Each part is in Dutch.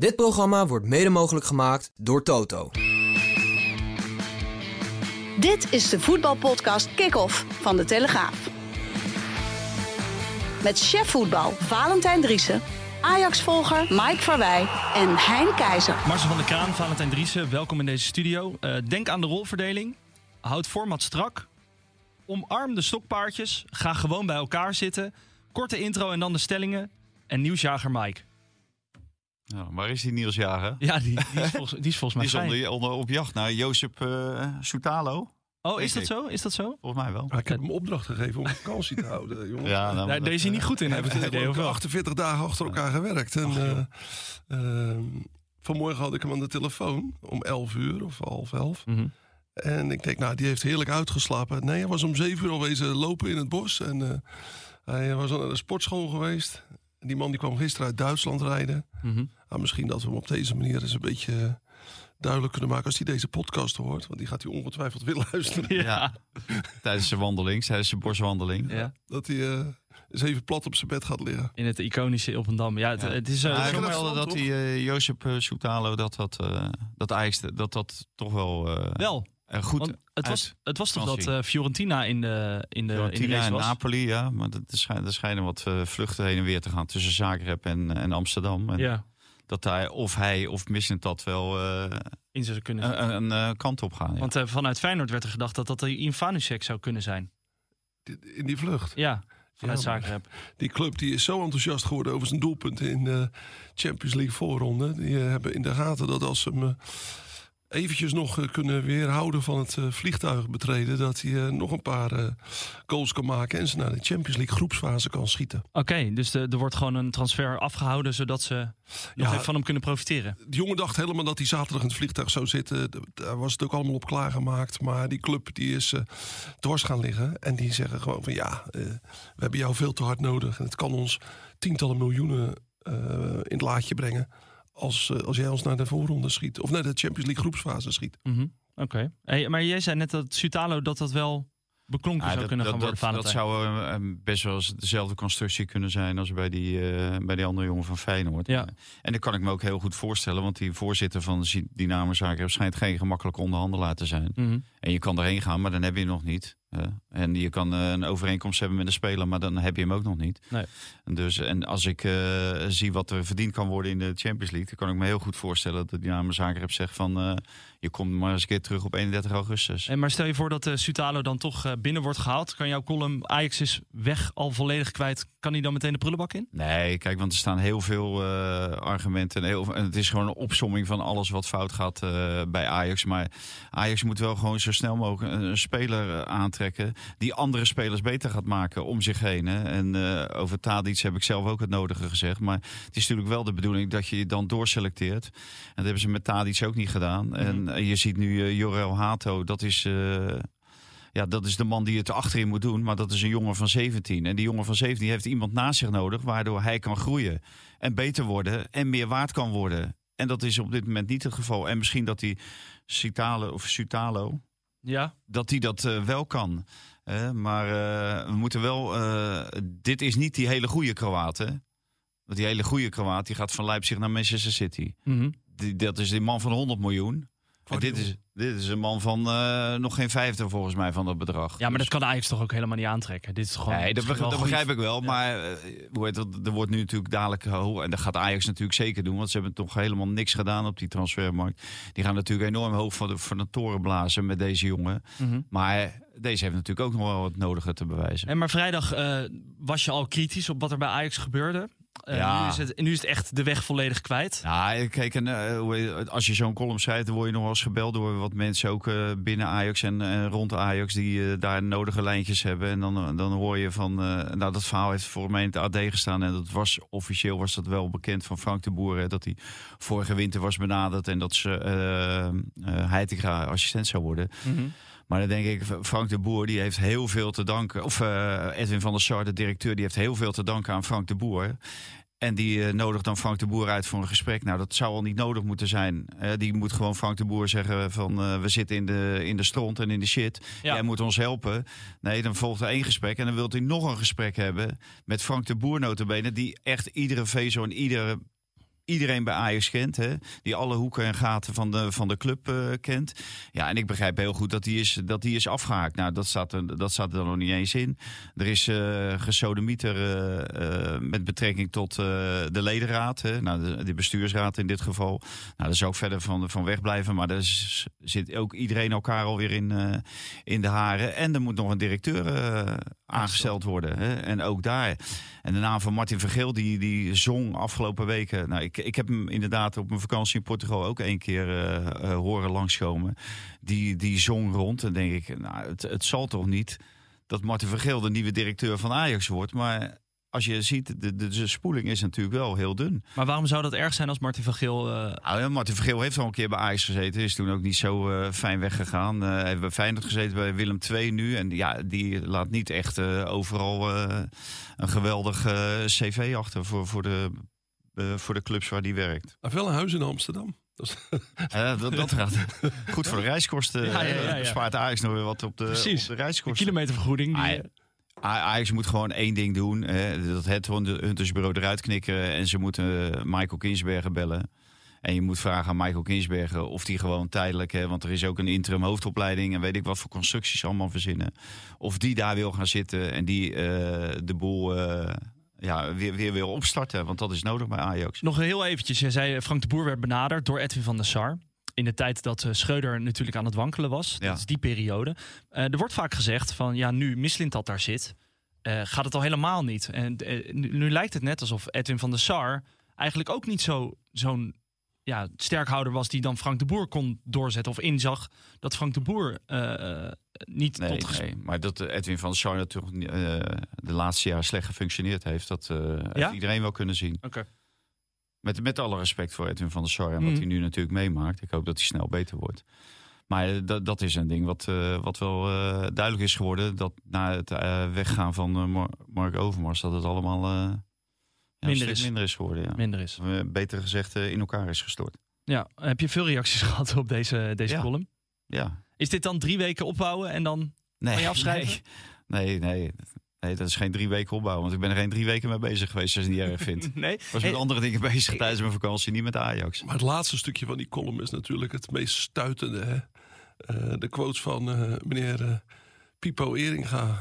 Dit programma wordt mede mogelijk gemaakt door Toto. Dit is de voetbalpodcast Kick-Off van De Telegraaf. Met chef voetbal Valentijn Driessen, Ajax-volger Mike Verwij en Hein Keizer. Marcel van der Kraan, Valentijn Driessen, welkom in deze studio. Uh, denk aan de rolverdeling. Houd format strak. Omarm de stokpaardjes. Ga gewoon bij elkaar zitten. Korte intro en dan de stellingen. En nieuwsjager Mike. Nou, waar is die Niels Jager? Ja, die, die, is, volgens, die is volgens mij die is onder, onder, op jacht naar Jozef uh, Soutalo. Oh, is dat zo? Is dat zo? Volgens mij wel. ik heb hem opdracht gegeven om vakantie te houden, jongen. Ja, nou, Daar hij niet goed in, hebben we idee, 48 dagen achter elkaar gewerkt. En, uh, uh, vanmorgen had ik hem aan de telefoon om 11 uur of half 11. Mm -hmm. En ik denk, nou, die heeft heerlijk uitgeslapen. Nee, hij was om 7 uur al wezen lopen in het bos. En uh, hij was al naar de sportschool geweest. Die man die kwam gisteren uit Duitsland rijden. Mm -hmm. nou, misschien dat we hem op deze manier eens een beetje duidelijk kunnen maken als hij deze podcast hoort. Want die gaat hij ongetwijfeld willen luisteren. Ja, tijdens zijn wandeling, tijdens zijn boswandeling. Ja. Dat hij uh, eens even plat op zijn bed gaat liggen. In het iconische op een dam. Ja, het, ja. het is... Uh, hij vertelde dat hij, uh, Jozef Soutalo, dat dat, dat, Ajax, dat dat toch wel... wel. Uh, goed, Want het was, het was toch dat uh, Fiorentina in de, in de, Fiorentina in de race was? Napoli, ja. Maar er schijnen, schijnen wat uh, vluchten heen en weer te gaan tussen Zagreb en, en Amsterdam. En ja. Dat hij, of hij of dat wel in zou kunnen een, een, een, kant op gaan. Ja. Want vanuit Feyenoord werd er gedacht dat dat Ian Vanusek zou kunnen zijn. In die vlucht? Ja. Vanuit ja, Zagreb. Die club die is zo enthousiast geworden over zijn doelpunten in de Champions League voorronde. Die hebben in de gaten dat als ze hem eventjes nog kunnen weerhouden van het vliegtuig betreden. Dat hij nog een paar goals kan maken en ze naar de Champions League groepsfase kan schieten. Oké, okay, dus de, er wordt gewoon een transfer afgehouden zodat ze nog ja, even van hem kunnen profiteren. De jongen dacht helemaal dat hij zaterdag in het vliegtuig zou zitten. Daar was het ook allemaal op klaargemaakt. Maar die club die is uh, dwars gaan liggen. En die zeggen gewoon van ja, uh, we hebben jou veel te hard nodig. En het kan ons tientallen miljoenen uh, in het laadje brengen als, als jij ons naar de voorronde schiet. Of naar de Champions League groepsfase schiet. Mm -hmm. Oké. Okay. Hey, maar jij zei net dat Sutalo dat dat wel beklonken ja, zou dat, kunnen dat, gaan worden. Dat, dat zou uh, best wel eens dezelfde constructie kunnen zijn als bij die, uh, bij die andere jongen van Feyenoord. Ja. En dat kan ik me ook heel goed voorstellen, want die voorzitter van Dynamo Zagreb schijnt geen gemakkelijke onderhandelaar te zijn. Mm -hmm. En je kan erheen gaan, maar dan heb je nog niet. Uh, en je kan uh, een overeenkomst hebben met de speler, maar dan heb je hem ook nog niet. Nee. En, dus, en als ik uh, zie wat er verdiend kan worden in de Champions League, dan kan ik me heel goed voorstellen dat Dynamo Zagreb zegt van je komt maar eens een keer terug op 31 augustus. En maar stel je voor dat Sutalo dan toch binnen wordt gehaald. Kan jouw column Ajax is weg al volledig kwijt. Kan hij dan meteen de prullenbak in? Nee, kijk, want er staan heel veel argumenten. En, heel, en het is gewoon een opsomming van alles wat fout gaat bij Ajax. Maar Ajax moet wel gewoon zo snel mogelijk een, een speler aantrekken. Die andere spelers beter gaat maken om zich heen. Hè. En over Tadic heb ik zelf ook het nodige gezegd. Maar het is natuurlijk wel de bedoeling dat je je dan doorselecteert. En dat hebben ze met Tadic ook niet gedaan. Mm -hmm. En je ziet nu uh, Jorel Hato, dat is, uh, ja, dat is de man die het achterin moet doen. Maar dat is een jongen van 17. En die jongen van 17 heeft iemand naast zich nodig, waardoor hij kan groeien. En beter worden en meer waard kan worden. En dat is op dit moment niet het geval. En misschien dat die Citalo of Sutalo, ja. dat die dat uh, wel kan. maar we moeten wel, dit is niet die hele goede Kroaat. Hè? Want die hele goede Kroaat die gaat van Leipzig naar Manchester City. Mm -hmm. die, dat is die man van 100 miljoen. Dit is, dit is een man van uh, nog geen vijfde volgens mij van dat bedrag. Ja, maar dus. dat kan Ajax toch ook helemaal niet aantrekken? Dit is gewoon, nee, dat, begrijp, dat begrijp ik wel. Ja. Maar uh, hoe heet dat, er wordt nu natuurlijk dadelijk... hoog en dat gaat Ajax natuurlijk zeker doen. Want ze hebben toch helemaal niks gedaan op die transfermarkt. Die gaan natuurlijk enorm hoog van de, van de toren blazen met deze jongen. Mm -hmm. Maar deze heeft natuurlijk ook nog wel wat nodige te bewijzen. En maar vrijdag uh, was je al kritisch op wat er bij Ajax gebeurde. Eh, Ja. nu, is het, nu is het echt de weg volledig kwijt. Ja, kijk, en, eh, als je zo'n column schrijft, dan word je nog wel eens gebeld door wat mensen ook eh, binnen Ajax en, en rond Ajax die daar nodige lijntjes hebben. En dan, dan hoor je van, nou dat verhaal heeft voor mij in het AD gestaan en dat was officieel was dat wel bekend van Frank de Boer, hè, dat hij vorige winter was benaderd en dat ze Heitinga assistent zou worden. Maar dan denk ik, Frank de Boer die heeft heel veel te danken. Of Edwin van der Sar, de directeur, die heeft heel veel te danken aan Frank de Boer. En die eh, nodigt dan Frank de Boer uit voor een gesprek. Nou, dat zou al niet nodig moeten zijn. Eh, die moet gewoon Frank de Boer zeggen van... eh, we zitten in de, in de stront en in de shit. Ja. Jij moet ons helpen. Nee, dan volgt er één gesprek. En dan wilt hij nog een gesprek hebben met Frank de Boer notabene... die echt iedere vezel en iedere iedereen bij Ajax kent. Hè? Die alle hoeken en gaten van de, van de club eh, kent. Ja, en ik begrijp heel goed dat die is, dat die is afgehaakt. Nou, dat staat, er, dat staat er nog niet eens in. Er is eh gesodemieter eh, met betrekking tot de ledenraad. Hè? Nou, de, bestuursraad in dit geval. Nou, daar zou ook verder van, van wegblijven. Maar daar zit ook iedereen elkaar alweer in, in de haren. En er moet nog een directeur aangesteld worden. Hè? En ook daar. En de naam van Martin Vergeel, die, die zong afgelopen weken. Nou, ik heb hem inderdaad op mijn vakantie in Portugal ook één keer eh, eh, horen langskomen. Die, die zong rond. En denk ik, nou, het, het zal toch niet dat Martin Vergeel de nieuwe directeur van Ajax wordt. Maar als je ziet, de, de, de spoeling is natuurlijk wel heel dun. Maar waarom zou dat erg zijn als Martin van Geel... ja, Martin Vergeel heeft al een keer bij Ajax gezeten. Is toen ook niet zo fijn weggegaan. Hij heeft bij Feyenoord gezeten, bij Willem II nu. En ja, die laat niet echt overal een geweldig cv achter voor, voor, de, eh, voor de clubs waar die werkt. Hij heeft wel een huis in Amsterdam. Dat Eh, dat, dat gaat goed voor de reiskosten. Ja, ja, ja, Eh, ja. Bespaart Ajax nog weer wat op de, Precies. op de de reiskosten. kilometervergoeding? Die, Ajax moet gewoon één ding doen. Hè, dat het Huntersbureau eruit knikken. En ze moeten Michael Kinsbergen bellen. En je moet vragen aan Michael Kinsbergen of die gewoon tijdelijk... Hè, want er is ook een interim hoofdopleiding... en weet ik wat voor constructies allemaal verzinnen. Of die daar wil gaan zitten en die eh, de boel eh, ja, weer, weer wil opstarten. Want dat is nodig bij Ajax. Nog heel eventjes. Jij zei eh, Frank de Boer werd benaderd door Edwin van der Sar. In de tijd dat eh, Schreuder natuurlijk aan het wankelen was. Ja. Dat is die periode. Eh, er wordt vaak gezegd van ja, nu Mislintat daar zit, gaat het al helemaal niet. En nu, nu lijkt het net alsof Edwin van der Sar eigenlijk ook niet zo, zo'n ja, sterkhouder was die dan Frank de Boer kon doorzetten. Of inzag dat Frank de Boer eh, niet Nee, tot nee, maar dat eh, Edwin van der Sar natuurlijk eh, de laatste jaren slecht gefunctioneerd heeft... dat Ja? heeft iedereen wel kunnen zien. Oké. Met, met alle respect voor Edwin van der Sar en wat Mhm. hij nu natuurlijk meemaakt. Ik hoop dat hij snel beter wordt. Maar dat, dat is een ding wat, wat wel duidelijk is geworden. Dat na het weggaan van Mar- Mark Overmars... dat het allemaal Minder is. minder is geworden. Ja. minder is. Eh, Beter gezegd eh, in elkaar is gestort. Ja, heb je veel reacties gehad op deze, deze Ja. column? Ja. Is dit dan drie weken opbouwen en dan Nee, Kan je afschrijven? Nee, nee, nee. Nee, dat is geen drie weken opbouwen. Want ik ben er geen drie weken mee bezig geweest als je het niet erg vindt. Ik nee? was met Hey, andere dingen bezig tijdens mijn vakantie, niet met Ajax. Maar het laatste stukje van die column is natuurlijk het meest stuitende. Hè? Eh, de quotes van eh, meneer eh, Pipo Eringa.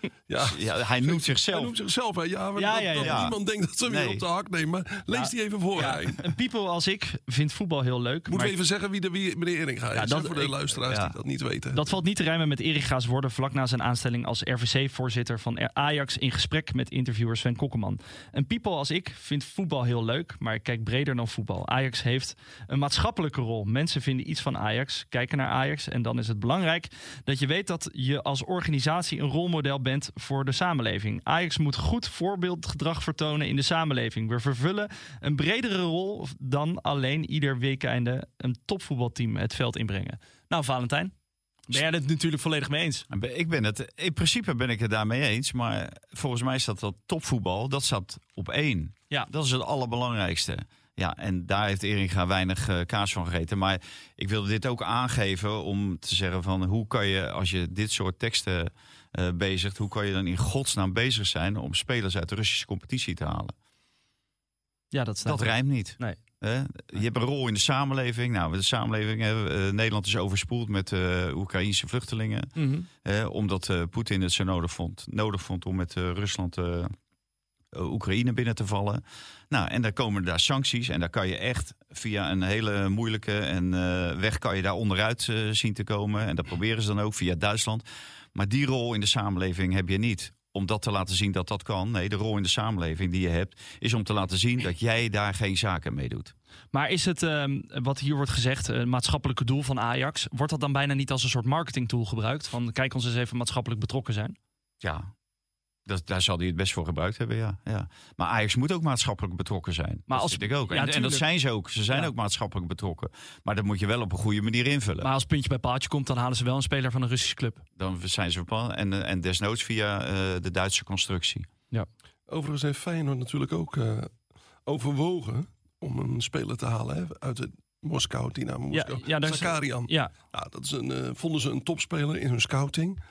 ja, Ja, hij noemt hij zichzelf. noemt zichzelf. Hè? Ja, dat, dat niemand denkt dat ze hem Nee. weer op de hak nemen. Maar lees die even voor. Een people als ik vindt voetbal heel leuk. Moeten maar we even zeggen wie, de, wie meneer Eringa is? Ja, dat- voor de ik- luisteraars ja. die dat niet weten. dat valt niet te rijmen met Eriga's woorden vlak na zijn aanstelling als RVC-voorzitter van Ajax in gesprek met interviewer Sven Kokkeman. Een people als ik vindt voetbal heel leuk, maar ik kijk breder dan voetbal. Ajax heeft een maatschappelijke rol. Mensen vinden iets van Ajax, kijken naar Ajax en dan is het belangrijk dat je weet dat je als organisatie een rolmodel bent voor de samenleving. Ajax moet goed voorbeeldgedrag vertonen in de samenleving. We vervullen een bredere rol dan alleen ieder weekeinde een topvoetbalteam het veld inbrengen. Nou, Valentijn, ben jij het natuurlijk volledig mee eens? Ik ben het, in principe ben ik het daarmee eens. Maar volgens mij staat dat topvoetbal, dat staat op één. Ja. Dat is het allerbelangrijkste. Ja, en daar heeft Eringa weinig eh, kaas van gegeten. Maar ik wilde dit ook aangeven om te zeggen van... hoe kan je, als je dit soort teksten eh bezigt... hoe kan je dan in godsnaam bezig zijn om spelers uit de Russische competitie te halen? Ja, dat Dat rijmt niet. Nee. Je hebt een rol in de samenleving. Nou, de samenleving, eh, Nederland is overspoeld met eh Oekraïnse vluchtelingen. Mhm. Omdat Poetin het zo nodig vond, nodig vond om met Rusland Oekraïne binnen te vallen. Nou, en daar komen daar sancties. En daar kan je echt via een hele moeilijke en, eh, weg kan je daar onderuit eh, zien te komen. En dat proberen ze dan ook via Duitsland. Maar die rol in de samenleving heb je niet. om dat te laten zien dat dat kan. Nee, de rol in de samenleving die je hebt, is om te laten zien dat jij daar geen zaken mee doet. Maar is het, ehm, wat hier wordt gezegd, het maatschappelijke doel van Ajax, wordt dat dan bijna niet als een soort marketingtool gebruikt? Van kijk ons eens even maatschappelijk betrokken zijn? Ja, dat, daar zal hij het best voor gebruikt hebben, ja. ja. Maar Ajax moet ook maatschappelijk betrokken zijn. Maar dat als, ik ook. En, en, dat zijn ze ook. Ze zijn ook maatschappelijk betrokken. Maar dat moet je wel op een goede manier invullen. Maar als puntje bij paaltje komt, dan halen ze wel een speler van een Russische club. Dan zijn ze op en, en desnoods via uh, de Duitse constructie. Ja. Overigens heeft Feyenoord natuurlijk ook uh, overwogen om een speler te halen hè, uit het Moskou, Dynamo Moskou. Ja, ja, Zakarian. Ja. ja. dat is een, uh, vonden ze een topspeler in hun scouting.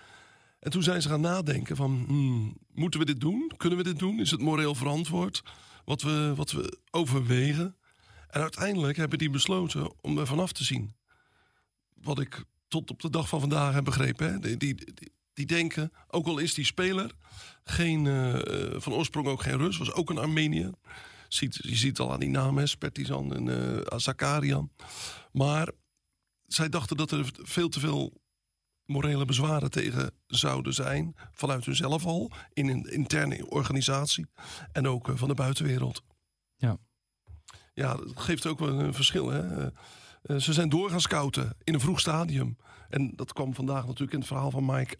En toen zijn ze gaan nadenken van, hmm, moeten we dit doen? Kunnen we dit doen? Is het moreel verantwoord wat we, wat we overwegen? En uiteindelijk hebben die besloten om er vanaf te zien. Wat ik tot op de dag van vandaag heb begrepen. Hè? Die, die, die, denken, ook al is die speler geen, uh, van oorsprong ook geen Rus, was ook een Armeniër. Ziet, je ziet al aan die namen, Spertizan en uh, Zakarian. Maar zij dachten dat er veel te veel morele bezwaren tegen zouden zijn. Vanuit hunzelf al, in een interne organisatie. En ook eh, van de buitenwereld. Ja. Ja, dat geeft ook wel een verschil. Hè? Uh, ze zijn door gaan scouten in een vroeg stadium. En dat kwam vandaag natuurlijk in het verhaal van Mike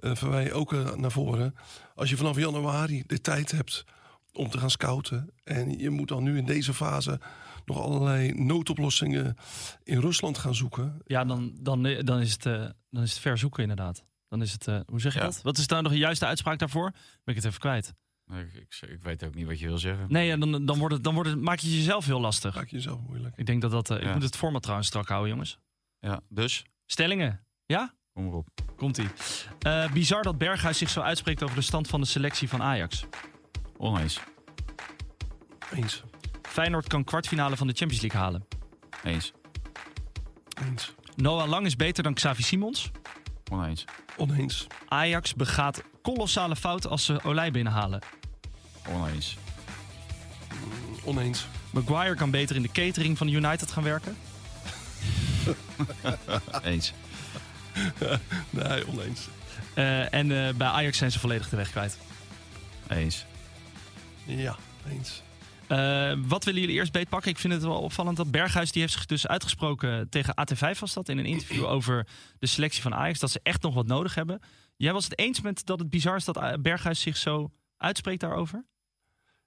uh, Verwij ook naar voren. Als je vanaf januari de tijd hebt om te gaan scouten. En je moet dan nu in deze fase nog allerlei noodoplossingen in Rusland gaan zoeken. Ja, dan, dan, dan, is, het, uh, dan is het ver zoeken inderdaad. Dan is het, uh, hoe zeg je dat? Wat is daar nog een juiste uitspraak daarvoor? Ben ik het even kwijt. Ik, ik, ik, weet ook niet wat je wil zeggen. Nee, dan, dan, wordt het, dan wordt het, maak je jezelf heel lastig. Maak je jezelf moeilijk. Ik denk dat dat. Uh, ja. Ik moet het format trouwens strak houden, jongens. Ja, dus? Stellingen. Ja? Kom maar op. Komt-ie. Uh, bizar dat Berghuis zich zo uitspreekt over de stand van de selectie van Ajax. Oneens. Eens. Feyenoord kan kwartfinale van de Champions League halen. Eens. Eens. Noah Lang is beter dan Xavi Simons. Oneens. Oneens. Ajax begaat kolossale fout als ze Olij binnenhalen. Oneens. Oneens. Maguire kan beter in de catering van United gaan werken. Eens. nee, oneens. Uh, en uh, bij Ajax zijn ze volledig de weg kwijt. Eens. Ja, eens. Uh, wat willen jullie eerst beetpakken? Ik vind het wel opvallend dat Berghuis die heeft zich dus uitgesproken tegen AT5 was dat in een interview over de selectie van Ajax dat ze echt nog wat nodig hebben. Jij was het eens met dat het bizar is dat Berghuis zich zo uitspreekt daarover?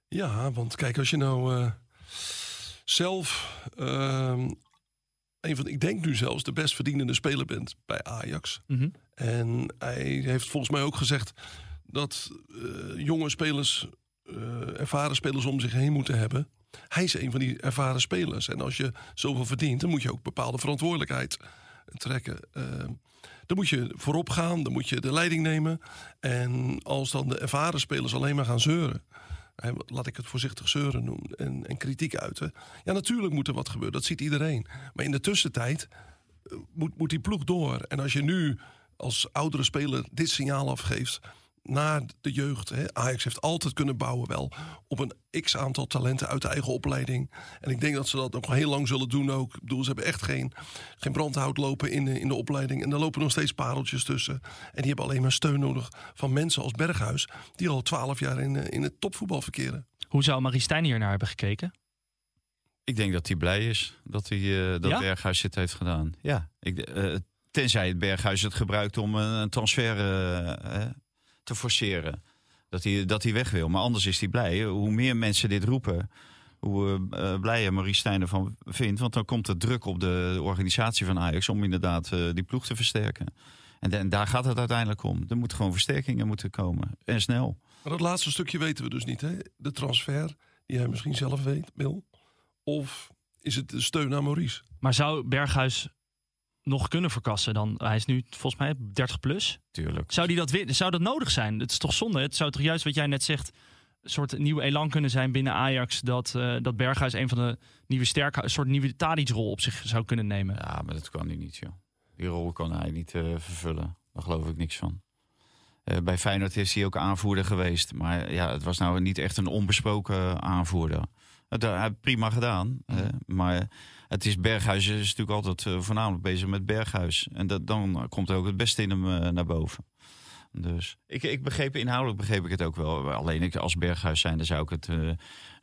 Ja, want kijk, als je nou uh, zelf uh, een van, ik denk nu zelfs de best verdienende speler bent bij Ajax. Mm -hmm. En hij heeft volgens mij ook gezegd dat uh, jonge spelers uh, ervaren spelers om zich heen moeten hebben. Hij is een van die ervaren spelers. En als je zoveel verdient, dan moet je ook bepaalde verantwoordelijkheid trekken. Uh, dan moet je voorop gaan, dan moet je de leiding nemen. En als dan de ervaren spelers alleen maar gaan zeuren. Laat ik het voorzichtig zeuren noemen. En, en kritiek uiten. Ja, natuurlijk moet er wat gebeuren. Dat ziet iedereen. Maar in de tussentijd uh, moet, moet die ploeg door. En als je nu als oudere speler dit signaal afgeeft naar de jeugd. Hè. Ajax heeft altijd kunnen bouwen wel op een x aantal talenten uit de eigen opleiding. En ik denk dat ze dat nog heel lang zullen doen ook. Ik bedoel, ze hebben echt geen, geen brandhout lopen in de, in de opleiding. En daar lopen nog steeds pareltjes tussen. En die hebben alleen maar steun nodig van mensen als Berghuis... die al twaalf jaar in, in het topvoetbal verkeren. Hoe zou Marie Stijn hier naar hebben gekeken? Ik denk dat hij blij is dat hij uh, dat ja? Berghuis dit heeft gedaan. Ja, ik, uh, tenzij het Berghuis het gebruikt om een transfer... Uh, te forceren. Dat hij, dat hij weg wil. Maar anders is hij blij. Hoe meer mensen dit roepen, hoe uh, blijer Marie Stijn ervan vindt. Want dan komt er druk op de organisatie van Ajax om inderdaad uh, die ploeg te versterken. En, en, daar gaat het uiteindelijk om. Er moeten gewoon versterkingen moeten komen. En snel. Maar dat laatste stukje weten we dus niet. Hè? De transfer, die hij misschien zelf weet, wil. Of is het de steun aan Maurice? Maar zou Berghuis nog kunnen verkassen dan? Hij is nu volgens mij 30 plus. Tuurlijk. Zou, die dat, zou dat nodig zijn? Het is toch zonde? Het zou toch juist wat jij net zegt... een soort nieuwe elan kunnen zijn binnen Ajax... dat, uh, dat Berghuis een van de nieuwe sterke... een soort nieuwe Tadic-rol op zich zou kunnen nemen. Ja, maar dat kan hij niet, joh. Die rol kan hij niet uh, vervullen. Daar geloof ik niks van. Uh, bij Feyenoord is hij ook aanvoerder geweest. Maar ja, het was nou niet echt een onbesproken aanvoerder. Dat hij prima gedaan. Mm. maar het is Berghuis is natuurlijk altijd uh, voornamelijk bezig met Berghuis. En dat, dan komt er ook het beste in hem uh, naar boven. Dus ik, ik begreep, inhoudelijk begreep ik het ook wel. Alleen ik als Berghuis zijnde zou ik het eh,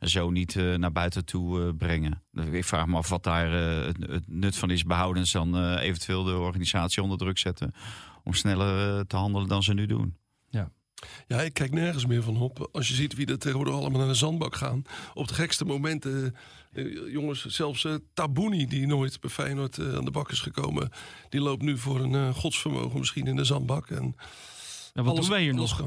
zo niet eh, naar buiten toe eh, brengen. Dus Ik vraag me af wat daar eh, het, het nut van is. Behoudens dan eh, eventueel de organisatie onder druk zetten. Om sneller eh, te handelen dan ze nu doen. Ja, ik kijk nergens meer van op. Als je ziet wie er tegenwoordig allemaal naar de zandbak gaan. Op de gekste momenten. Eh, jongens, zelfs eh Tabouni, die nooit bij Feyenoord eh, aan de bak is gekomen. Die loopt nu voor een godsvermogen misschien in de zandbak. En Ja, wat doen wij hier nog?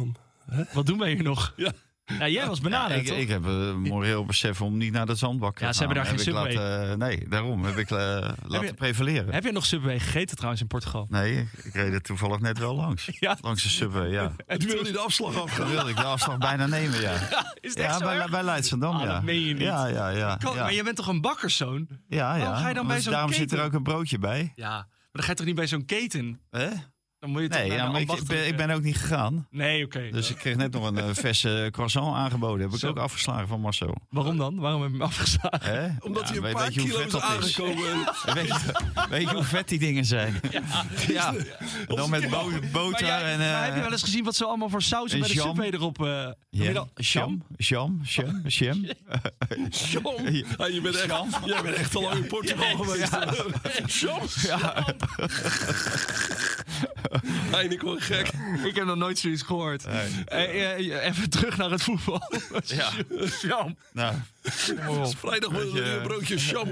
Wat doen wij hier nog? Ja. Ja, jij was benaderd, ik, toch? ik heb uh, moreel besef om niet naar de zandbak te Ja, ze gaan. hebben daar Heb geen Subway. laten, nee, daarom heb ik eh, laten je- prevaleren. Heb je nog Subway gegeten trouwens in Portugal? Nee, ik reed er toevallig net wel langs. Ja. Langs de subway, ja. En toen wil hij de afslag afgaan. wilde ik de afslag bijna nemen, ja. Is het Ja, echt zo bij, erg? bij Leidschendam, Ah, ja. dat meen je niet. Ja, ja, ja. Kan- ja. Maar je bent toch een bakkerszoon? ja, ja. Waarom ga je dan bij zo'n Daarom zit er ook een broodje bij. Ja, maar dan ga je toch niet bij zo'n keten? Hè? Dan moet je toch Nee, ja, maar ik, ben, ik ben ook niet gegaan. Nee, oké. Dus ik kreeg net nog een eh, verse croissant aangeboden. Heb ik Zo. ook afgeslagen van Marcel. Waarom dan? Waarom heb je hem afgeslagen? Omdat Ja, hij een paar weet je hoe kilo vet is dat is? aangekomen. Weet je, weet je hoe vet die dingen zijn? Ja. Dan met boter jij- en... maar eh, heb je wel eens gezien wat ze allemaal voor saus en bij de jam? Subway erop... eh? Jam, jam, jam, jam. Sjom. Ja, je bent echt, jij bent echt al lang in Portugal geweest. Sjom. Ja. Eindelijk wel gek. Ik heb nog nooit zoiets gehoord. Eh, eh, even terug naar het voetbal. Ja. Jam. Nou, maar op. Vrijdag een broodje Sjom.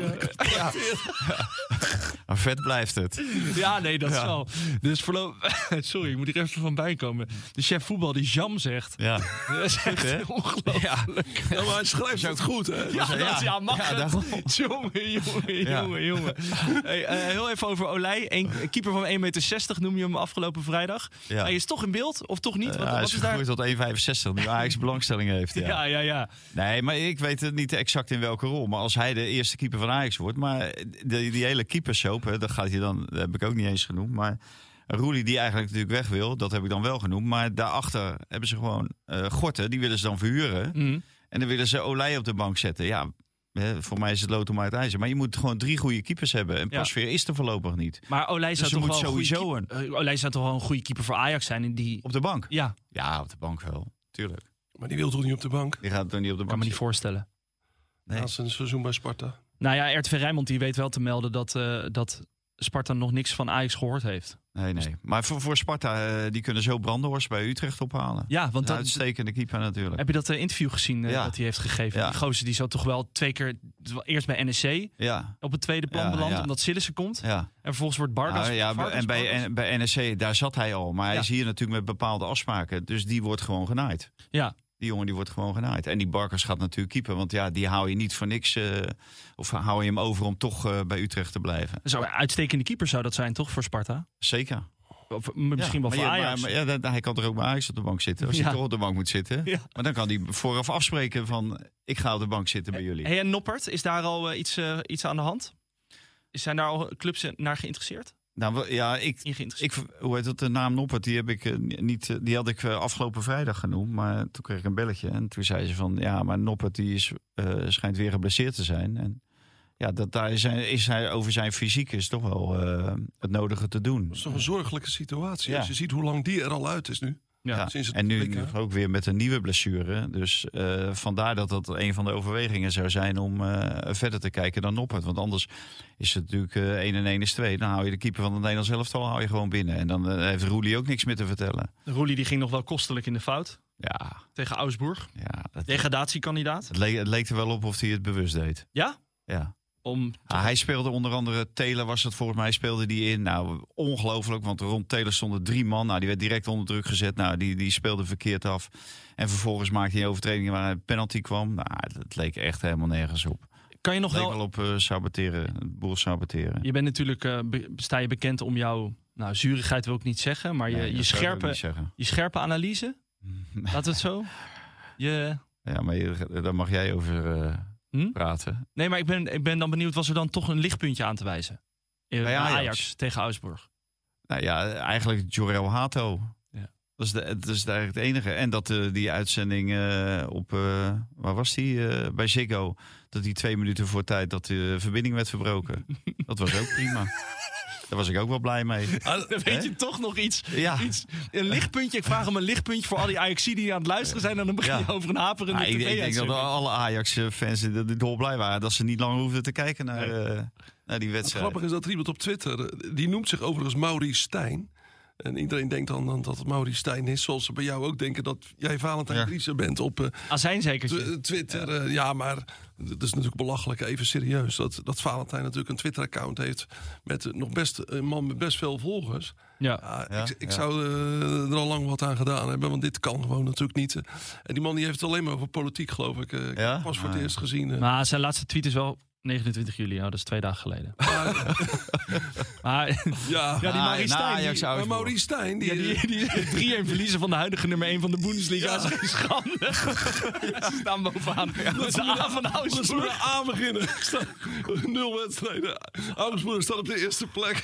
Maar vet blijft het. Ja, nee, dat is Ja. wel. Dus voorlopig... Sorry, ik moet er even van bijkomen. De chef voetbal die Jam zegt. Ja. Dat is echt ongelooflijk. Ja. Ja, maar hij schrijft het goed, hè? Ja, dat, ja, Ja. mag Ja, het. Jongen, jongen, Ja. jongen, jongen. Hey, eh, heel even over Olij. Een keeper van 1,60 meter noem je hem afgelopen vrijdag. Ja. Hij is toch in beeld, of toch niet? Wat, Ja, hij wat is is daar... tot 1,65 nu Ajax belangstelling heeft. Ja. Ja, ja, ja. Nee, maar ik weet het niet exact in welke rol. Maar als hij de eerste keeper van Ajax wordt. Maar die, die hele keepersoap, hè, dat gaat hij dan, dat heb ik ook niet eens genoemd. Maar Roelie die eigenlijk natuurlijk weg wil, dat heb ik dan wel genoemd. Maar daarachter hebben ze gewoon eh Gorten, die willen ze dan verhuren. Mhm. En dan willen ze Olij op de bank zetten. Ja, hè, voor mij is het lood om uit ijzer. Maar je moet gewoon drie goede keepers hebben. En Ja. Pasveer is er voorlopig niet. Maar Olij zou Dus toch moet wel een goede sowieso keep- eh, Olij zou toch wel een goede keeper voor Ajax zijn. En die... Op de bank? Ja, Ja, op de bank wel. Tuurlijk. Maar die wil toch niet op de bank? Die gaat toch niet op de kan bank me niet voorstellen. Nee. Na zijn seizoen bij Sparta. Nou ja, RTV Rijnmond die weet wel te melden dat, eh, dat Sparta nog niks van Ajax gehoord heeft. Nee, nee. Maar voor, voor Sparta, eh, die kunnen zo Brandenhorst bij Utrecht ophalen. Ja, want dat, uitstekende keeper natuurlijk. heb je dat eh, interview gezien eh, Ja. dat hij heeft gegeven? Ja. Die gozer die zat toch wel twee keer, eerst bij NEC Ja, op het tweede plan beland, omdat Sillissen komt. ja. En vervolgens wordt Bardas... Nou, ja Vargas en bij, en bij NSC, daar zat hij al. Maar hij is hier natuurlijk met bepaalde afspraken. Dus die wordt gewoon genaaid. Ja, Die jongen die wordt gewoon genaaid. En die Barkers gaat natuurlijk keeper. Want ja, die hou je niet voor niks. eh, of hou je hem over om toch eh, bij Utrecht te blijven. zo een uitstekende keeper zou dat zijn toch voor Sparta? Zeker. Of m- misschien wel Ja, voor maar Ajax. Maar, maar ja, hij kan er ook bij Ajax op de bank zitten. Als Ja. hij toch op de bank moet zitten. Ja. Maar dan kan hij vooraf afspreken van... ik ga op de bank zitten bij jullie. Hey, en Noppert, is daar al eh, iets, eh, iets aan de hand? Zijn daar al clubs naar geïnteresseerd? Nou, ja, ik? Ik, hoe heet het, de naam Noppert, die, heb ik, eh, niet, eh, die had ik eh, afgelopen vrijdag genoemd. Maar toen kreeg ik een belletje. En toen zei ze van, ja, maar Noppert die is, eh, schijnt weer geblesseerd te zijn. En ja, dat, daar is hij, is hij over zijn fysiek is toch wel eh, het nodige te doen. Dat is toch een zorgelijke situatie. Ja. Als je ziet hoe lang die er al uit is nu. Ja. Ja, sinds het en nu ook weer met een nieuwe blessure. Dus eh, vandaar dat dat een van de overwegingen zou zijn om eh, verder te kijken dan Noppert. Want anders is het natuurlijk eh 1 en 1 is 2. Dan hou je de keeper van het Nederlands elftal hou je gewoon binnen. En dan eh, heeft Roelie ook niks meer te vertellen. Roelie die ging nog wel kostelijk in de fout Ja, tegen Augsburg. ja dat, Degradatiekandidaat. het, leek, het leek er wel op of hij het bewust deed. Ja? Ja. Om... Ah, hij speelde onder andere, Taylor was het volgens mij, speelde die in. Nou, ongelooflijk, want rond Taylor stonden drie man. Nou, die werd direct onder druk gezet. Nou, die, die speelde verkeerd af. En vervolgens maakte hij een overtreding waar een penalty kwam. Nou, het leek echt helemaal nergens op. Kan je nog wel... wel op eh, saboteren, boel saboteren. Je bent natuurlijk, eh, be- sta je bekend om jouw, nou zurigheid wil ik niet zeggen, maar je, Nee, je, dat scherpe, je scherpe analyse. We het zo. Je, Ja, maar je- daar mag jij over eh, Hm? praten. nee, maar ik ben, ik ben dan benieuwd, was er dan toch een lichtpuntje aan te wijzen? Eh, Bij Ajax. Ajax. tegen Augsburg. Nou ja, eigenlijk Jorel Hato. Ja. Dat is, de, dat is eigenlijk het enige. En dat eh, die uitzending eh, op, waar was die? Bij Ziggo. Dat die twee minuten voor tijd dat de verbinding werd verbroken. dat was ook prima. Daar was ik ook wel blij mee. Dan weet je toch nog iets, Ja. iets. Een lichtpuntje. Ik vraag hem een lichtpuntje voor al die Ajax die aan het luisteren zijn. En dan begin je Ja. over een haperende Ah, ik, ik denk dat alle Ajax-fans dolblij waren. Dat ze niet lang hoefden te kijken naar, eh, naar die Het wedstrijd. grappige is dat er iemand op Twitter, eh, die noemt zich overigens Maurice Stijn. En iedereen denkt dan, dan dat het Maurice Stijn is. Zoals ze bij jou ook denken dat jij Valentijn Ja. Driessen bent op eh, Azijnzekertje. Tw- Twitter. Ja. ja, maar het is natuurlijk belachelijk, even serieus. Dat, dat Valentijn natuurlijk een Twitter-account heeft met eh, nog best een man met best veel volgers. Ja. Ja, Ja, ik, ik ja. zou eh, er al lang wat aan gedaan hebben, want dit kan gewoon natuurlijk niet. En die man die heeft het alleen maar over politiek, geloof ik. Eh, ik heb Ja? het pas voor Ah, het ja. eerst gezien. eh. Maar zijn laatste tweet is wel 29 juli. Nou, dat is twee dagen geleden. Maar ja, ja, die Ah, Maurice Stijn, Ajax die- maar Augsburg. Maurice Stijn, die, Ja, die, die 3-1 verliezen van de huidige nummer 1 van de Bundesliga Ja. is geen schande. Ze staan bovenaan. Met de A van Augsburg. met A beginnen. Nul wedstrijden. Augsburg staat op de eerste plek.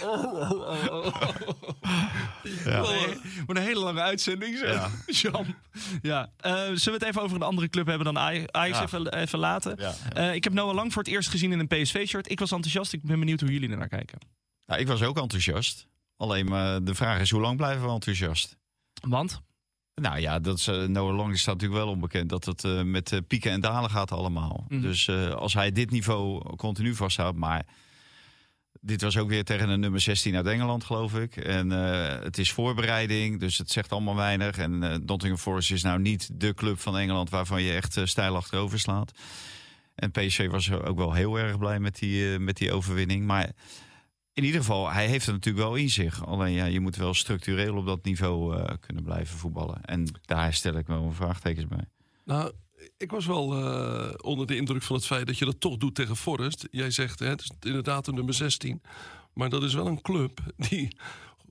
Ja. Wel, Nee, wordt een hele lange uitzending. Zo. Ja. Jan. Ja. Eh, zullen we het even over een andere club hebben dan Aj- Ajax Ja. even, even laten? Ja. Eh, ik heb Noah Lang voor het eerst gezien in een PSV-shirt. Ik was enthousiast. Ik ben benieuwd hoe jullie er naar kijken. Nou, ik was ook enthousiast. Alleen maar de vraag is, hoe lang blijven we enthousiast? Want? Nou ja, dat is, eh, Noah Long staat natuurlijk wel onbekend dat het eh, met eh, pieken en dalen gaat allemaal. Mhm. Dus eh, als hij dit niveau continu vasthoudt, maar dit was ook weer tegen een nummer 16 uit Engeland, geloof ik. En eh, het is voorbereiding, dus het zegt allemaal weinig. En eh, Nottingham Forest is nou niet de club van Engeland waarvan je echt eh, stijl achterover slaat. En PSV was ook wel heel erg blij met die, eh, met die overwinning. Maar in ieder geval, hij heeft het natuurlijk wel in zich. Alleen ja, je moet wel structureel op dat niveau eh, kunnen blijven voetballen. En daar stel ik wel een vraagtekens bij. Nou, ik was wel eh, onder de indruk van het feit dat je dat toch doet tegen Forest. Jij zegt, hè, het is inderdaad een nummer 16. Maar dat is wel een club die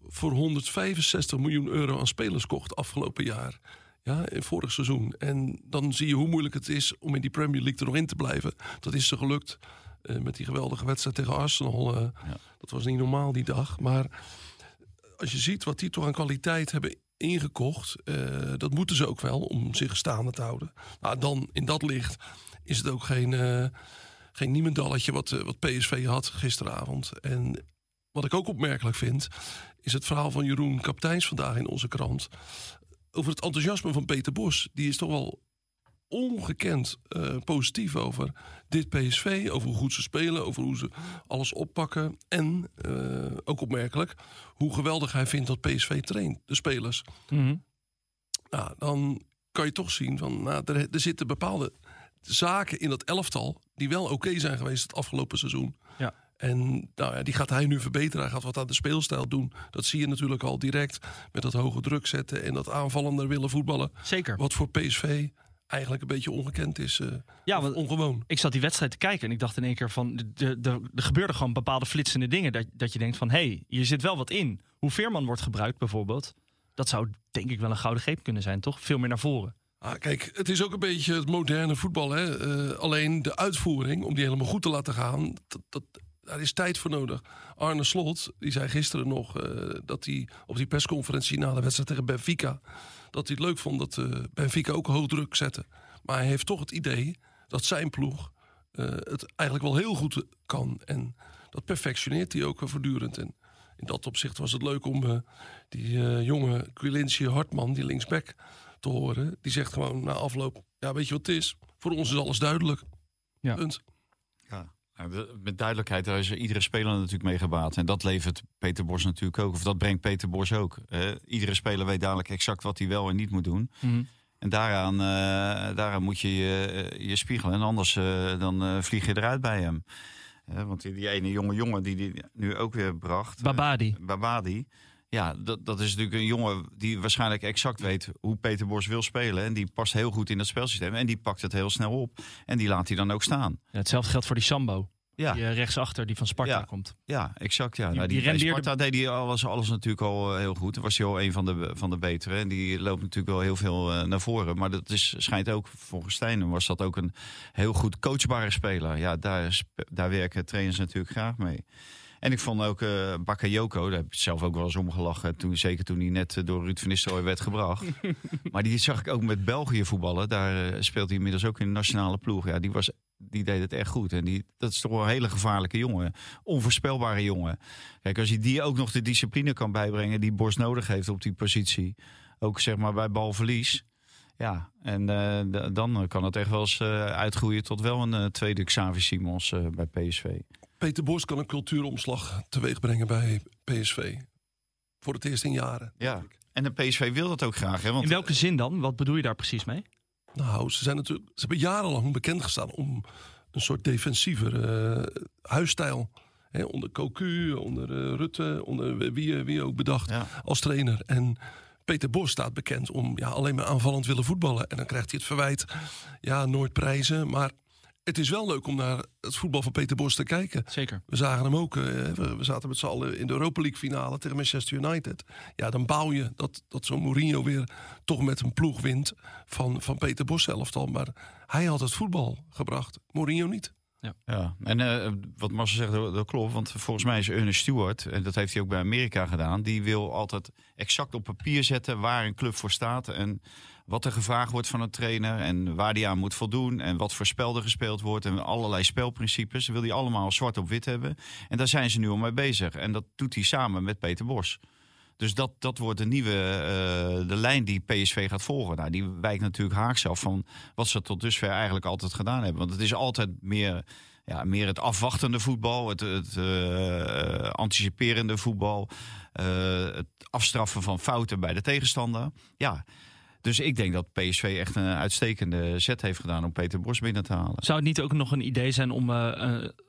voor 165 miljoen euro aan spelers kocht afgelopen jaar. Ja, in vorig seizoen. En dan zie je hoe moeilijk het is om in die Premier League er nog in te blijven. Dat is ze gelukt eh, met die geweldige wedstrijd tegen Arsenal. eh, Dat was niet normaal die dag. Maar als je ziet wat die toch aan kwaliteit hebben ingekocht, eh, dat moeten ze ook wel om zich staande te houden. Nou, dan in dat licht is het ook geen, geen niemendalletje wat, wat PSV had gisteravond. En wat ik ook opmerkelijk vind, is het verhaal van Jeroen Kapteins vandaag in onze krant. Over het enthousiasme van Peter Bos. Die is toch wel ongekend eh, positief over dit PSV. Over hoe goed ze spelen, over hoe ze alles oppakken. En eh, ook opmerkelijk hoe geweldig hij vindt dat PSV traint, de spelers. Nou, dan kan je toch zien van, nou, er, er zitten bepaalde zaken in dat elftal die wel oké zijn geweest het afgelopen seizoen. Ja. En nou ja, die gaat hij nu verbeteren. Hij gaat wat aan de speelstijl doen. Dat zie je natuurlijk al direct met dat hoge druk zetten en dat aanvallender willen voetballen. Zeker. Wat voor PSV eigenlijk een beetje ongekend is. eh, Ja, want ongewoon. ik zat die wedstrijd te kijken en ik dacht in één keer van... er gebeurden gewoon bepaalde flitsende dingen. Dat, dat je denkt van, hé, hey, hier zit wel wat in. Hoe Veerman wordt gebruikt bijvoorbeeld. Dat zou denk ik wel een gouden greep kunnen zijn, toch? Veel meer naar voren. Ah, kijk, het is ook een beetje het moderne voetbal. Hè? Eh, alleen de uitvoering, om die helemaal goed te laten gaan, dat, dat, daar is tijd voor nodig. Arne Slot, die zei gisteren nog eh, dat hij op die persconferentie na de wedstrijd tegen Benfica, dat hij het leuk vond dat eh, Benfica ook hoog druk zette. Maar hij heeft toch het idee dat zijn ploeg eh, het eigenlijk wel heel goed kan. En dat perfectioneert hij ook voortdurend. En in dat opzicht was het leuk om die jonge Quilinci Hartman, die linksback, te horen. Die zegt gewoon na afloop: Ja, weet je wat het is? Voor ons is alles duidelijk. Ja. Punt. Nou, met duidelijkheid, daar is er iedere speler natuurlijk mee gebaat. En dat levert Peter Bos natuurlijk ook. Of dat brengt Peter Bos ook. iedere speler weet dadelijk exact wat hij wel en niet moet doen. En daaraan, eh, daaraan moet je je, je spiegelen. En anders eh, dan eh, vlieg je eruit bij hem. Want die, die ene jonge jongen die die nu ook weer bracht. eh, Babadi. Babadi. Ja, dat, dat is natuurlijk een jongen die waarschijnlijk exact weet hoe Peter Bos wil spelen. En die past heel goed in dat spelsysteem. En die pakt het heel snel op. En die laat hij dan ook staan. Ja, hetzelfde geldt voor die Sambo. Ja, Die eh, rechtsachter die van Sparta Ja. komt. ja exact. Ja. Die- nou, die die, rendeerde- Sparta deed hij alles, alles natuurlijk al eh, heel goed. Dan was hij al een van de, van de betere. En die loopt natuurlijk wel heel veel eh, naar voren. Maar dat is, schijnt ook, volgens Stijn was dat ook een heel goed coachbare speler. Ja, daar, daar werken trainers natuurlijk graag mee. En ik vond ook uh, Bakayoko, daar heb ik zelf ook wel eens om gelachen. Toen, zeker toen hij net uh, door Ruud van Nistelrooy werd gebracht. maar die zag ik ook met België voetballen. Daar uh, speelt hij inmiddels ook in de nationale ploeg. Ja, die, was, die deed het echt goed. En die, dat is toch wel een hele gevaarlijke jongen. Onvoorspelbare jongen. Kijk, als hij die ook nog de discipline kan bijbrengen die Bos nodig heeft op die positie. Ook zeg maar bij balverlies. Ja, en uh, dan kan het echt wel eens uh, uitgroeien tot wel een uh, tweede Xavi Simons bij PSV. Peter Bos kan een cultuuromslag teweeg brengen bij PSV. Voor het eerst in jaren. Ja, en de PSV wil dat ook graag. Hè? Want, in welke zin dan? Wat bedoel je daar precies mee? Nou, ze, zijn natuurlijk, ze hebben jarenlang bekend gestaan om een soort defensiever huisstijl. Hè, onder Cocu, onder Rutte, onder wie, wie ook bedacht ja. als trainer. En Peter Bos staat bekend om ja, alleen maar aanvallend willen voetballen. En dan krijgt hij het verwijt, ja, nooit prijzen. Maar het is wel leuk om naar het voetbal van Peter Bos te kijken. Zeker. We zagen hem ook. we, zaten met z'n allen in de Europa League finale tegen Manchester United. Ja, dan bouw je dat, dat zo'n Mourinho weer toch met een ploeg wint van, van Peter Bos zelf al. Maar hij had het voetbal gebracht, Mourinho niet. Ja. ja, en uh, wat Marcel zegt, dat, dat, klopt. Want volgens mij is Ernest Stewart, en dat heeft hij ook bij Amerika gedaan... die wil altijd exact op papier zetten waar een club voor staat... en wat er gevraagd wordt van een trainer en waar die aan moet voldoen... en wat voor spel er gespeeld wordt en allerlei spelprincipes. wil hij allemaal zwart op wit hebben. En daar zijn ze nu al mee bezig. En dat doet hij samen met Peter Bos. Dus dat, dat wordt de nieuwe uh, de lijn die PSV gaat volgen. Nou, die wijkt natuurlijk haaks af van wat ze tot dusver eigenlijk altijd gedaan hebben. Want het is altijd meer, ja, meer het afwachtende voetbal, het, het uh, anticiperende voetbal, het afstraffen van fouten bij de tegenstander. Ja. Dus ik denk dat PSV echt een uitstekende zet heeft gedaan om Peter Bos binnen te halen. Zou het niet ook nog een idee zijn om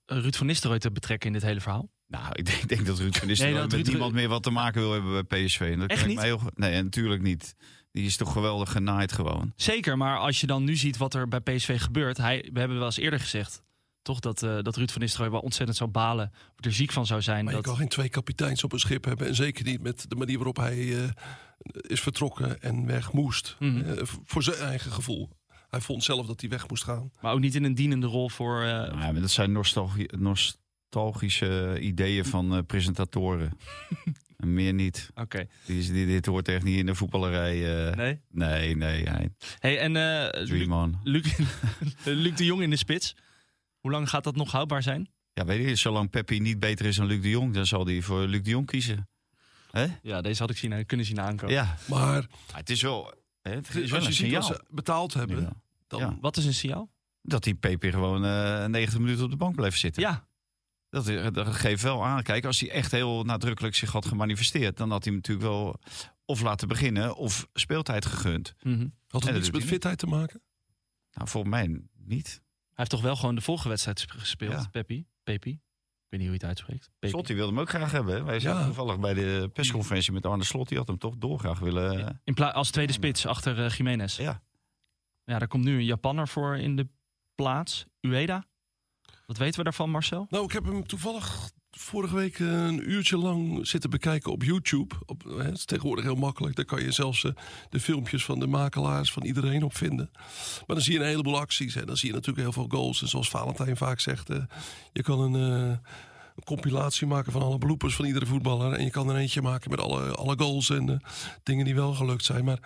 Ruud van Nistelrooy te betrekken in dit hele verhaal? Nou, ik denk, ik denk dat Ruud van Nistelrooy nee, met Ruud... niemand meer wat te maken wil hebben bij PSV. En dat Echt niet? Heel... Nee, natuurlijk niet. Die is toch geweldig genaaid gewoon. Zeker, maar als je dan nu ziet wat er bij PSV gebeurt. Hij, we hebben wel eens eerder gezegd, toch, dat, uh, dat Ruud van Nistelrooy wel ontzettend zou balen. Of er ziek van zou zijn. Maar dat... je kan geen twee kapiteins op een schip hebben. En zeker niet met de manier waarop hij uh, is vertrokken en weg moest. Mm -hmm. uh, voor zijn eigen gevoel. Hij vond zelf dat hij weg moest gaan. Maar ook niet in een dienende rol voor... Ja, maar dat zijn nostalgie... Nostalgische ideeën van uh, presentatoren. en meer niet. Oké. Okay. Die, dit hoort echt niet in de voetballerij. Uh, nee? Nee, nee. Hij... Hey, en uh, Luc, Luc, Luc de Jong in de spits. Hoe lang gaat dat nog houdbaar zijn? Ja, weet je, zolang Peppi niet beter is dan Luc de Jong, dan zal hij voor Luc de Jong kiezen. Hè? Ja, deze had ik zien, kunnen zien aankomen. Ja, maar ja, het is wel, hè, het is wel als je ziet wat ze betaald hebben, ja. dan... Ja. Wat is een signaal? Dat die Peppi gewoon 90 minuten op de bank blijft zitten. Ja, dat, dat, geeft wel aan. Kijk, als hij echt heel nadrukkelijk zich had gemanifesteerd, dan had hij hem natuurlijk wel of laten beginnen of speeltijd gegund. Mm -hmm. Had het iets met fitheid te maken? Nou, volgens mij niet. Hij heeft toch wel gewoon de volgende wedstrijd gespeeld, ja. Peppi? Peppi? Ik weet niet hoe je het uitspreekt. Slot, die wilde hem ook graag hebben. Wij zaten ja. toevallig bij de persconferentie met Arne Slot. Die had hem toch doorgraag willen... In als tweede spits achter uh, Jiménez. Ja. Ja, daar komt nu een Japanner voor in de plaats. Ueda. Wat weten we daarvan, Marcel? Nou, ik heb hem toevallig vorige week een uurtje lang zitten bekijken op YouTube. Op, hè, het is tegenwoordig heel makkelijk. Daar kan je zelfs uh, de filmpjes van de makelaars, van iedereen op vinden. Maar dan zie je een heleboel acties. En dan zie je natuurlijk heel veel goals. En zoals Valentijn vaak zegt, je kan een, compilatie maken van alle bloepers van iedere voetballer. En je kan er eentje maken met alle, alle goals en dingen die wel gelukt zijn. Maar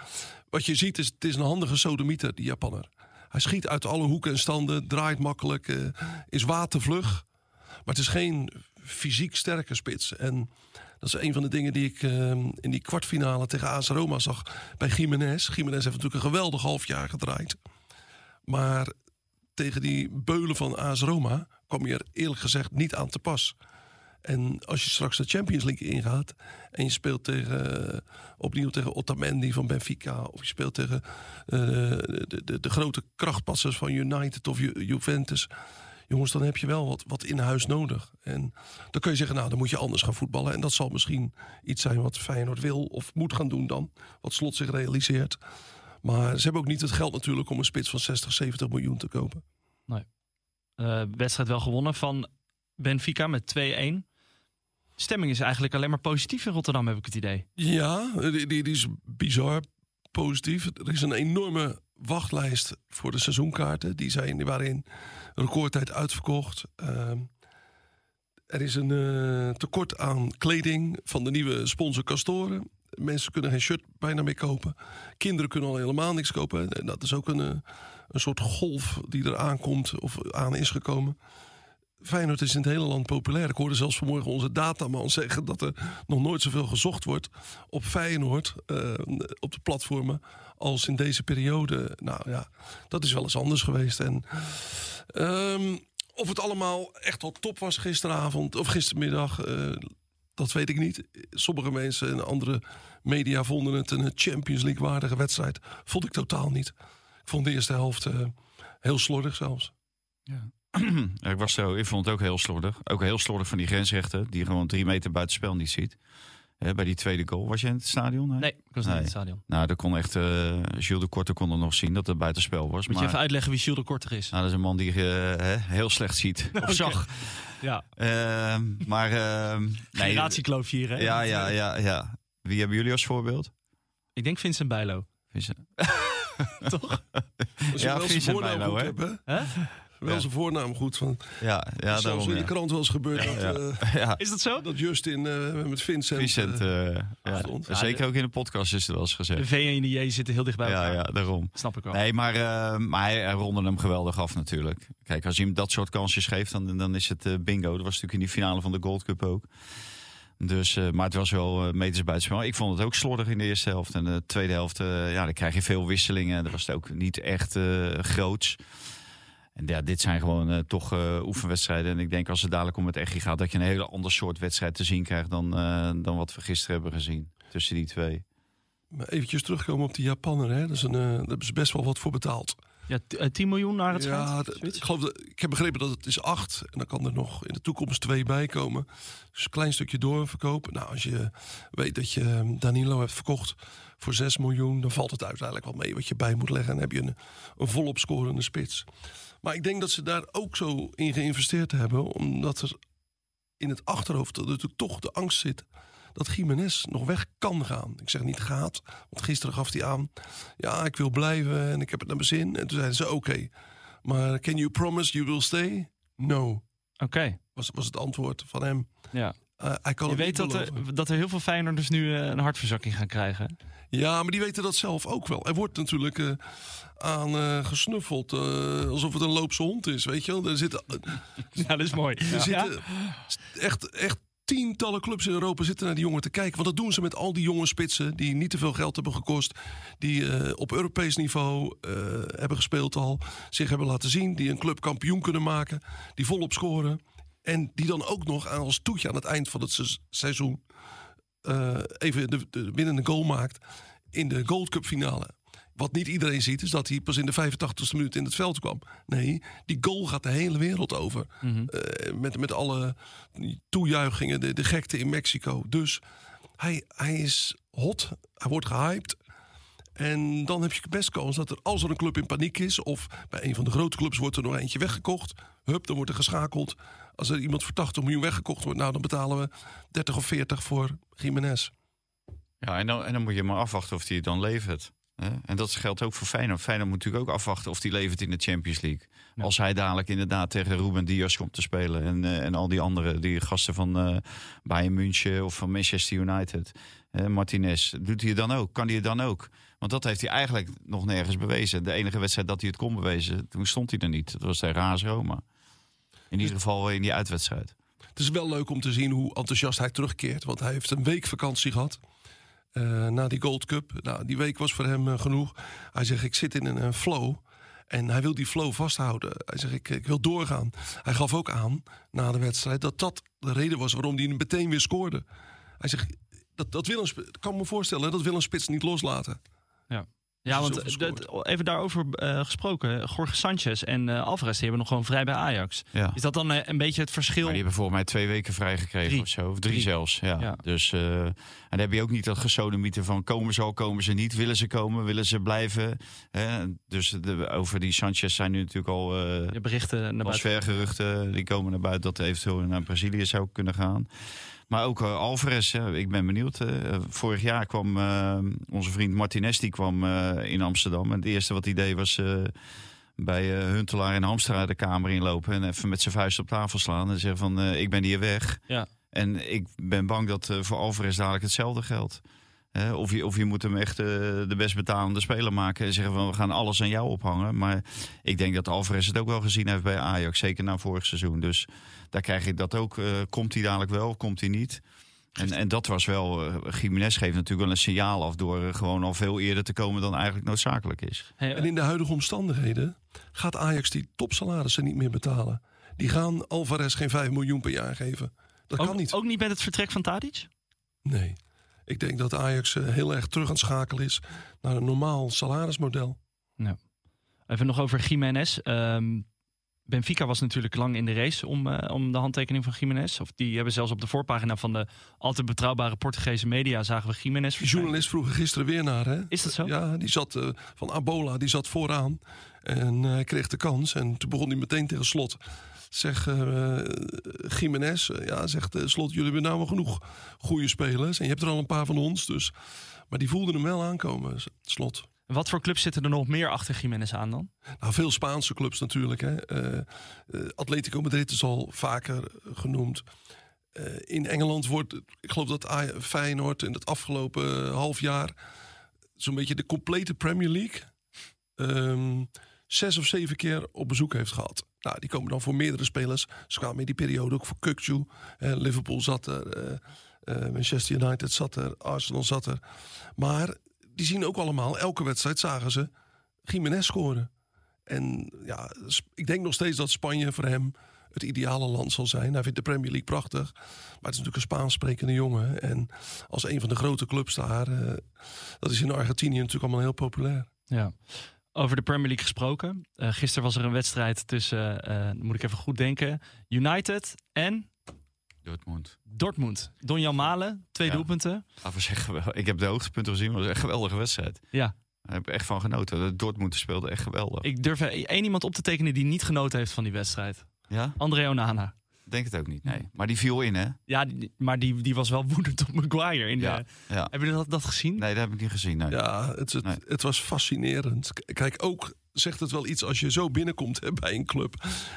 wat je ziet is, het is een handige sodemieter, die Japanner. Hij schiet uit alle hoeken en standen, draait makkelijk, is watervlug. Maar het is geen fysiek sterke spits. En dat is een van de dingen die ik uh, in die kwartfinale tegen AS Roma zag bij Jiménez. Jiménez heeft natuurlijk een geweldig half jaar gedraaid. Maar tegen die beulen van AS Roma kwam je er eerlijk gezegd niet aan te pas. En als je straks de Champions League ingaat en je speelt tegen, opnieuw tegen Otamendi van Benfica, of je speelt tegen uh, de, de, de, grote krachtpassers van United of Ju Juventus, jongens, dan heb je wel wat, wat in huis nodig. En dan kun je zeggen, nou, dan moet je anders gaan voetballen. En dat zal misschien iets zijn wat Feyenoord wil of moet gaan doen dan, wat Slot zich realiseert. Maar ze hebben ook niet het geld natuurlijk om een spits van 60, 70 miljoen te kopen. Nee. Uh, wedstrijd wel gewonnen van Benfica met 2-1 stemming is eigenlijk alleen maar positief in Rotterdam, heb ik het idee. Ja, die, die, die is bizar positief. Er is een enorme wachtlijst voor de seizoenkaarten. Die, zijn, die recordtijd uitverkocht. Uh, er is een eh, tekort aan kleding van de nieuwe sponsor Castoren. Mensen kunnen geen shirt bijna meer kopen. Kinderen kunnen al helemaal niks kopen. En dat is ook een, eh, een soort golf die er aankomt of aan is gekomen. Feyenoord is in het hele land populair. Ik hoorde zelfs vanmorgen onze dataman zeggen dat er nog nooit zoveel gezocht wordt op Feyenoord eh, op de platformen als in deze periode. Nou ja, dat is wel eens anders geweest. En ehm, of het allemaal echt al top was gisteravond of gistermiddag, eh, dat weet ik niet. Sommige mensen en andere media vonden het een Champions League waardige wedstrijd. Vond ik totaal niet. Ik vond de eerste helft eh, heel slordig zelfs. Ja. Ja, ik, was zo, ik vond het ook heel slordig. Ook heel slordig van die grensrechten, die gewoon drie meter buitenspel niet ziet. Hè, bij die tweede goal. Was je in het stadion? hè? Nee, ik was niet Nee. in het stadion. Nou, daar kon echt, eh Jules de Korte kon er nog zien dat het buitenspel was. Moet je even uitleggen wie Jules de Korter is? nou, dat is een man die eh, hè, heel slecht ziet. Of zag. Ja, Ehm, maar, ehm nee, generatiekloof hier, hè? ja, ja, ja, ja. Wie hebben jullie als voorbeeld? Ik denk Vincent Bijlo. Vincent. Toch? Als je Ja, Vincent Bijlo? Hè? Wel Ja. zijn voornaam goed. Van, Ja, ja zelfs daarom. in de krant wel eens gebeurd dat, Ja. eh, Ja. Is dat zo? dat Justin eh, met Vincent... Vincent, eh, stond. zeker ook in de podcast is er wel eens De gezegd. V en de J zitten heel dicht bij Ja, elkaar. ja, daarom. Snap ik wel. Nee, maar, eh, maar hij, hij ronde hem geweldig af natuurlijk. Kijk, als je hem dat soort kansjes geeft, dan, dan is het eh, bingo. Dat was natuurlijk in die finale van de Gold Cup ook. Dus, eh, maar het was wel eh, meters buitenspel. Ik vond het ook slordig in de eerste helft. En de tweede helft, eh, ja, dan krijg je veel wisselingen. Dat was het ook niet echt eh, groots. En ja, dit zijn gewoon eh, toch eh, oefenwedstrijden. En ik denk als het dadelijk om het echt gaat... dat je een hele ander soort wedstrijd te zien krijgt... dan, eh, dan wat we gisteren hebben gezien. Tussen die twee. Maar eventjes terugkomen op die Japanner. Hè? Dat is een, daar ze best wel wat voor betaald. Ja, t- eh, 10 miljoen naar het ja, ik, geloof dat, ik heb begrepen dat het is acht. En dan kan er nog in de toekomst twee bij komen. Dus een klein stukje doorverkopen. Nou, als je weet dat je eh, Danilo hebt verkocht voor 6 miljoen... dan valt het uiteindelijk wel mee wat je bij moet leggen. En dan heb je een, een volop scorende spits. Maar ik denk dat ze daar ook zo in geïnvesteerd hebben... omdat er in het achterhoofd natuurlijk toch de angst zit... dat Jiménez nog weg kan gaan. Ik zeg niet gaat, want gisteren gaf hij aan... ja, ik wil blijven en ik heb het naar mijn zin. En toen zeiden ze, oké, maar can you promise you will stay? No, Oké, was, was het antwoord van hem. ja. Eh, hij kan Je weet dat er, dat er heel veel Feyenoorders nu eh, een hartverzakking gaan krijgen. Ja, maar die weten dat zelf ook wel. Er wordt natuurlijk eh, aan eh, gesnuffeld, eh, alsof het een loopse hond is, weet je wel. Er zitten, Ja, dat is mooi. er zitten echt, echt tientallen clubs in Europa zitten naar die jongen te kijken. Want dat doen ze met al die jonge spitsen die niet te veel geld hebben gekost. Die op Europees niveau hebben gespeeld al. Zich hebben laten zien. Die een club kampioen kunnen maken. Die volop scoren. En die dan ook nog aan als toetje aan het eind van het se- seizoen... eh, even de, de winnende goal maakt in de Gold Cup finale. Wat niet iedereen ziet, is dat hij pas in de 85ste minuut in het veld kwam. Nee, die goal gaat de hele wereld over. Eh, met, met alle toejuichingen, de, de gekte in Mexico. Dus hij, hij is hot, hij wordt gehyped. En dan heb je best kans dat er, als er een club in paniek is... of bij een van de grote clubs wordt er nog eentje weggekocht... hup, dan wordt er geschakeld. Als er iemand voor 80 miljoen weggekocht wordt... nou, dan betalen we 30 of 40 voor Jiménez. Ja, en dan, en dan moet je maar afwachten of hij het dan levert. Hè? En dat geldt ook voor Feyenoord. Feyenoord moet natuurlijk ook afwachten of hij levert in de Champions League. Als hij dadelijk inderdaad tegen Ruben Diaz komt te spelen. En, eh, en al die andere, die gasten van eh Bayern München of van Manchester United. Eh, Martinez, doet hij het dan ook? Kan hij het dan ook? Want dat heeft hij eigenlijk nog nergens bewezen. De enige wedstrijd dat hij het kon bewezen, toen stond hij er niet. Dat was tegen AS Roma. In ieder geval in die uitwedstrijd. Het is wel leuk om te zien hoe enthousiast hij terugkeert. Want hij heeft een week vakantie gehad. eh, na die Gold Cup. Nou, die week was voor hem eh, genoeg. Hij zegt, ik zit in een, flow. En hij wil die flow vasthouden. Hij zegt, ik, ik wil doorgaan. Hij gaf ook aan, na de wedstrijd... dat dat de reden was waarom hij meteen weer scoorde. Hij zegt, dat, dat wil een, kan me voorstellen, dat wil een spits niet loslaten. Ja, Als je want dat- even daarover eh, gesproken. Jorge Sanchez en eh Alvarez die hebben nog gewoon vrij bij Ajax. Ja. Is dat dan eh, een beetje het verschil? Maar die hebben volgens mij twee weken vrijgekregen Drie. of zo. Of drie, Drie. zelfs. Ja. Ja. Dus, eh, en dan heb je ook niet dat gesodemieten van komen ze al, komen ze niet. Willen ze komen, willen ze blijven. Hè? Dus de, over die Sanchez zijn nu natuurlijk al De berichten naar buiten. transfergeruchten. Die komen naar buiten dat hij eventueel naar Brazilië zou kunnen gaan. Maar ook eh, Alvarez, hè, ik ben benieuwd. eh, vorig jaar kwam eh, onze vriend Martinez die kwam, in Amsterdam. En het eerste wat hij deed was bij Huntelaar en Hamstra de kamer inlopen en even met zijn vuist op tafel slaan en zeggen van ik ben hier weg. Ja. En ik ben bang dat voor Alvarez dadelijk hetzelfde geldt. Of, je, of je moet hem echt de best betalende speler maken en zeggen van we gaan alles aan jou ophangen. Maar ik denk dat Alvarez het ook wel gezien heeft bij Ajax, zeker na vorig seizoen. Dus daar krijg ik dat ook. komt hij dadelijk wel, komt hij niet? En, en dat was wel, uh, Jiménez geeft natuurlijk wel een signaal af door uh, gewoon al veel eerder te komen dan eigenlijk noodzakelijk is. En in de huidige omstandigheden gaat Ajax die topsalarissen niet meer betalen. Die gaan Alvarez geen 5 miljoen per jaar geven. Dat ook, kan niet. Ook niet met het vertrek van Tadic? Nee. Ik denk dat Ajax uh, heel erg terug aan het schakelen is naar een normaal salarismodel. Ja. Even nog over Jiménez. Um, Benfica was natuurlijk lang in de race om, uh, om de handtekening van Jiménez. Of die hebben zelfs op de voorpagina van de altijd betrouwbare Portugese media zagen we Jiménez. De journalist vroeg gisteren weer naar, hè? Is dat zo? Ja, die zat uh, van Abola, die zat vooraan. En hij uh, kreeg de kans. En toen begon hij meteen tegen slot. Zeg, uh, Jiménez, ja, zegt slot, jullie hebben nou wel genoeg goede spelers. En je hebt er al een paar van ons, dus... Maar die voelden hem wel aankomen, slot. Wat voor clubs zitten er nog meer achter Jiménez aan dan? Nou, veel Spaanse clubs natuurlijk. Hè. Uh, Atletico Madrid is al vaker genoemd. Uh, in Engeland wordt, ik geloof dat Feyenoord in het afgelopen half jaar... zo'n beetje de complete Premier League... Um, zes of zeven keer op bezoek heeft gehad. Nou, die komen dan voor meerdere spelers. Ze kwamen in die periode ook voor Kukju. Liverpool zat er, Manchester United zat er, Arsenal zat er. Maar die zien ook allemaal, elke wedstrijd zagen ze Jiménez scoren. En ja, ik denk nog steeds dat Spanje voor hem het ideale land zal zijn. Hij vindt de Premier League prachtig. Maar het is natuurlijk een Spaans sprekende jongen. En als een van de grote clubs daar, uh, dat is in Argentinië natuurlijk allemaal heel populair. Ja. Over de Premier League gesproken. Uh, gisteren was er een wedstrijd tussen, uh, moet ik even goed denken, United en Dortmund. Dortmund. Donjan Malen, twee ja. doelpunten. Was echt geweldig. Ik heb de hoogtepunten gezien, maar het was echt een geweldige wedstrijd. Ja. Daar heb ik echt van genoten. Dortmund speelde echt geweldig. Ik durf één iemand op te tekenen die niet genoten heeft van die wedstrijd. Ja? André Onana. Denk het ook niet, nee. Maar die viel in, hè? Ja, die, maar die, die was wel woedend op Maguire. In ja, de, ja. Heb je dat, dat gezien? Nee, dat heb ik niet gezien. Nee. Ja, het, het, Nee. het was fascinerend. Kijk, ook zegt het wel iets als je zo binnenkomt hè, bij een club.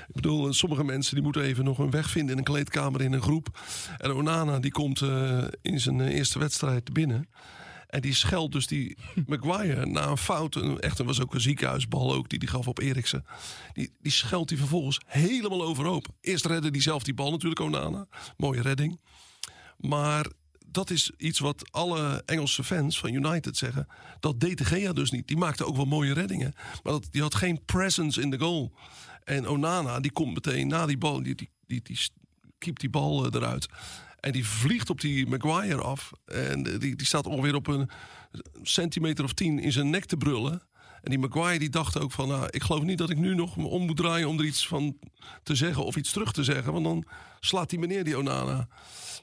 Ik bedoel, sommige mensen die moeten even nog een weg vinden in een kleedkamer in een groep. En Onana die komt eh, in zijn eh, eerste wedstrijd binnen. En die scheldt dus die Maguire na een fout. Een, echt, er was ook een ziekenhuisbal ook die die gaf op Eriksen. Die, die scheldt hij vervolgens helemaal overhoop. Eerst redde hij zelf die bal natuurlijk, Onana. Mooie redding. Maar dat is iets wat alle Engelse fans van United zeggen. Dat deed de Gea dus niet. Die maakte ook wel mooie reddingen. Maar dat, die had geen presence in de goal. En Onana, die komt meteen na die bal. Die, die, die, die keept die bal eh, eruit. En die vliegt op die Maguire af. En eh, die, die staat ongeveer op een centimeter of tien in zijn nek te brullen. En die Maguire die dacht ook van... Nou, ik geloof niet dat ik nu nog me om moet draaien om er iets van te zeggen... of iets terug te zeggen. Want dan slaat die meneer die Onana.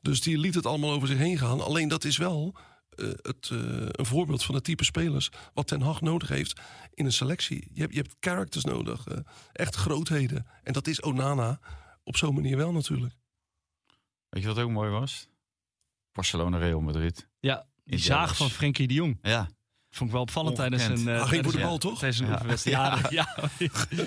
Dus die liet het allemaal over zich heen gaan. Alleen dat is wel uh, het, uh, een voorbeeld van het type spelers... wat Ten Hag nodig heeft in een selectie. Je hebt, je hebt characters nodig. Uh, echt grootheden. En dat is Onana op zo'n manier wel natuurlijk. Weet je wat ook mooi was? Barcelona Real Madrid. Ja, die zaag van Frenkie de Jong. Ja, Vond ik wel opvallend Ongekend. tijdens een... eh, Hij ging voor de bal, toch? Tijdens een Ja. oefenwedstrijd. Ja, ja.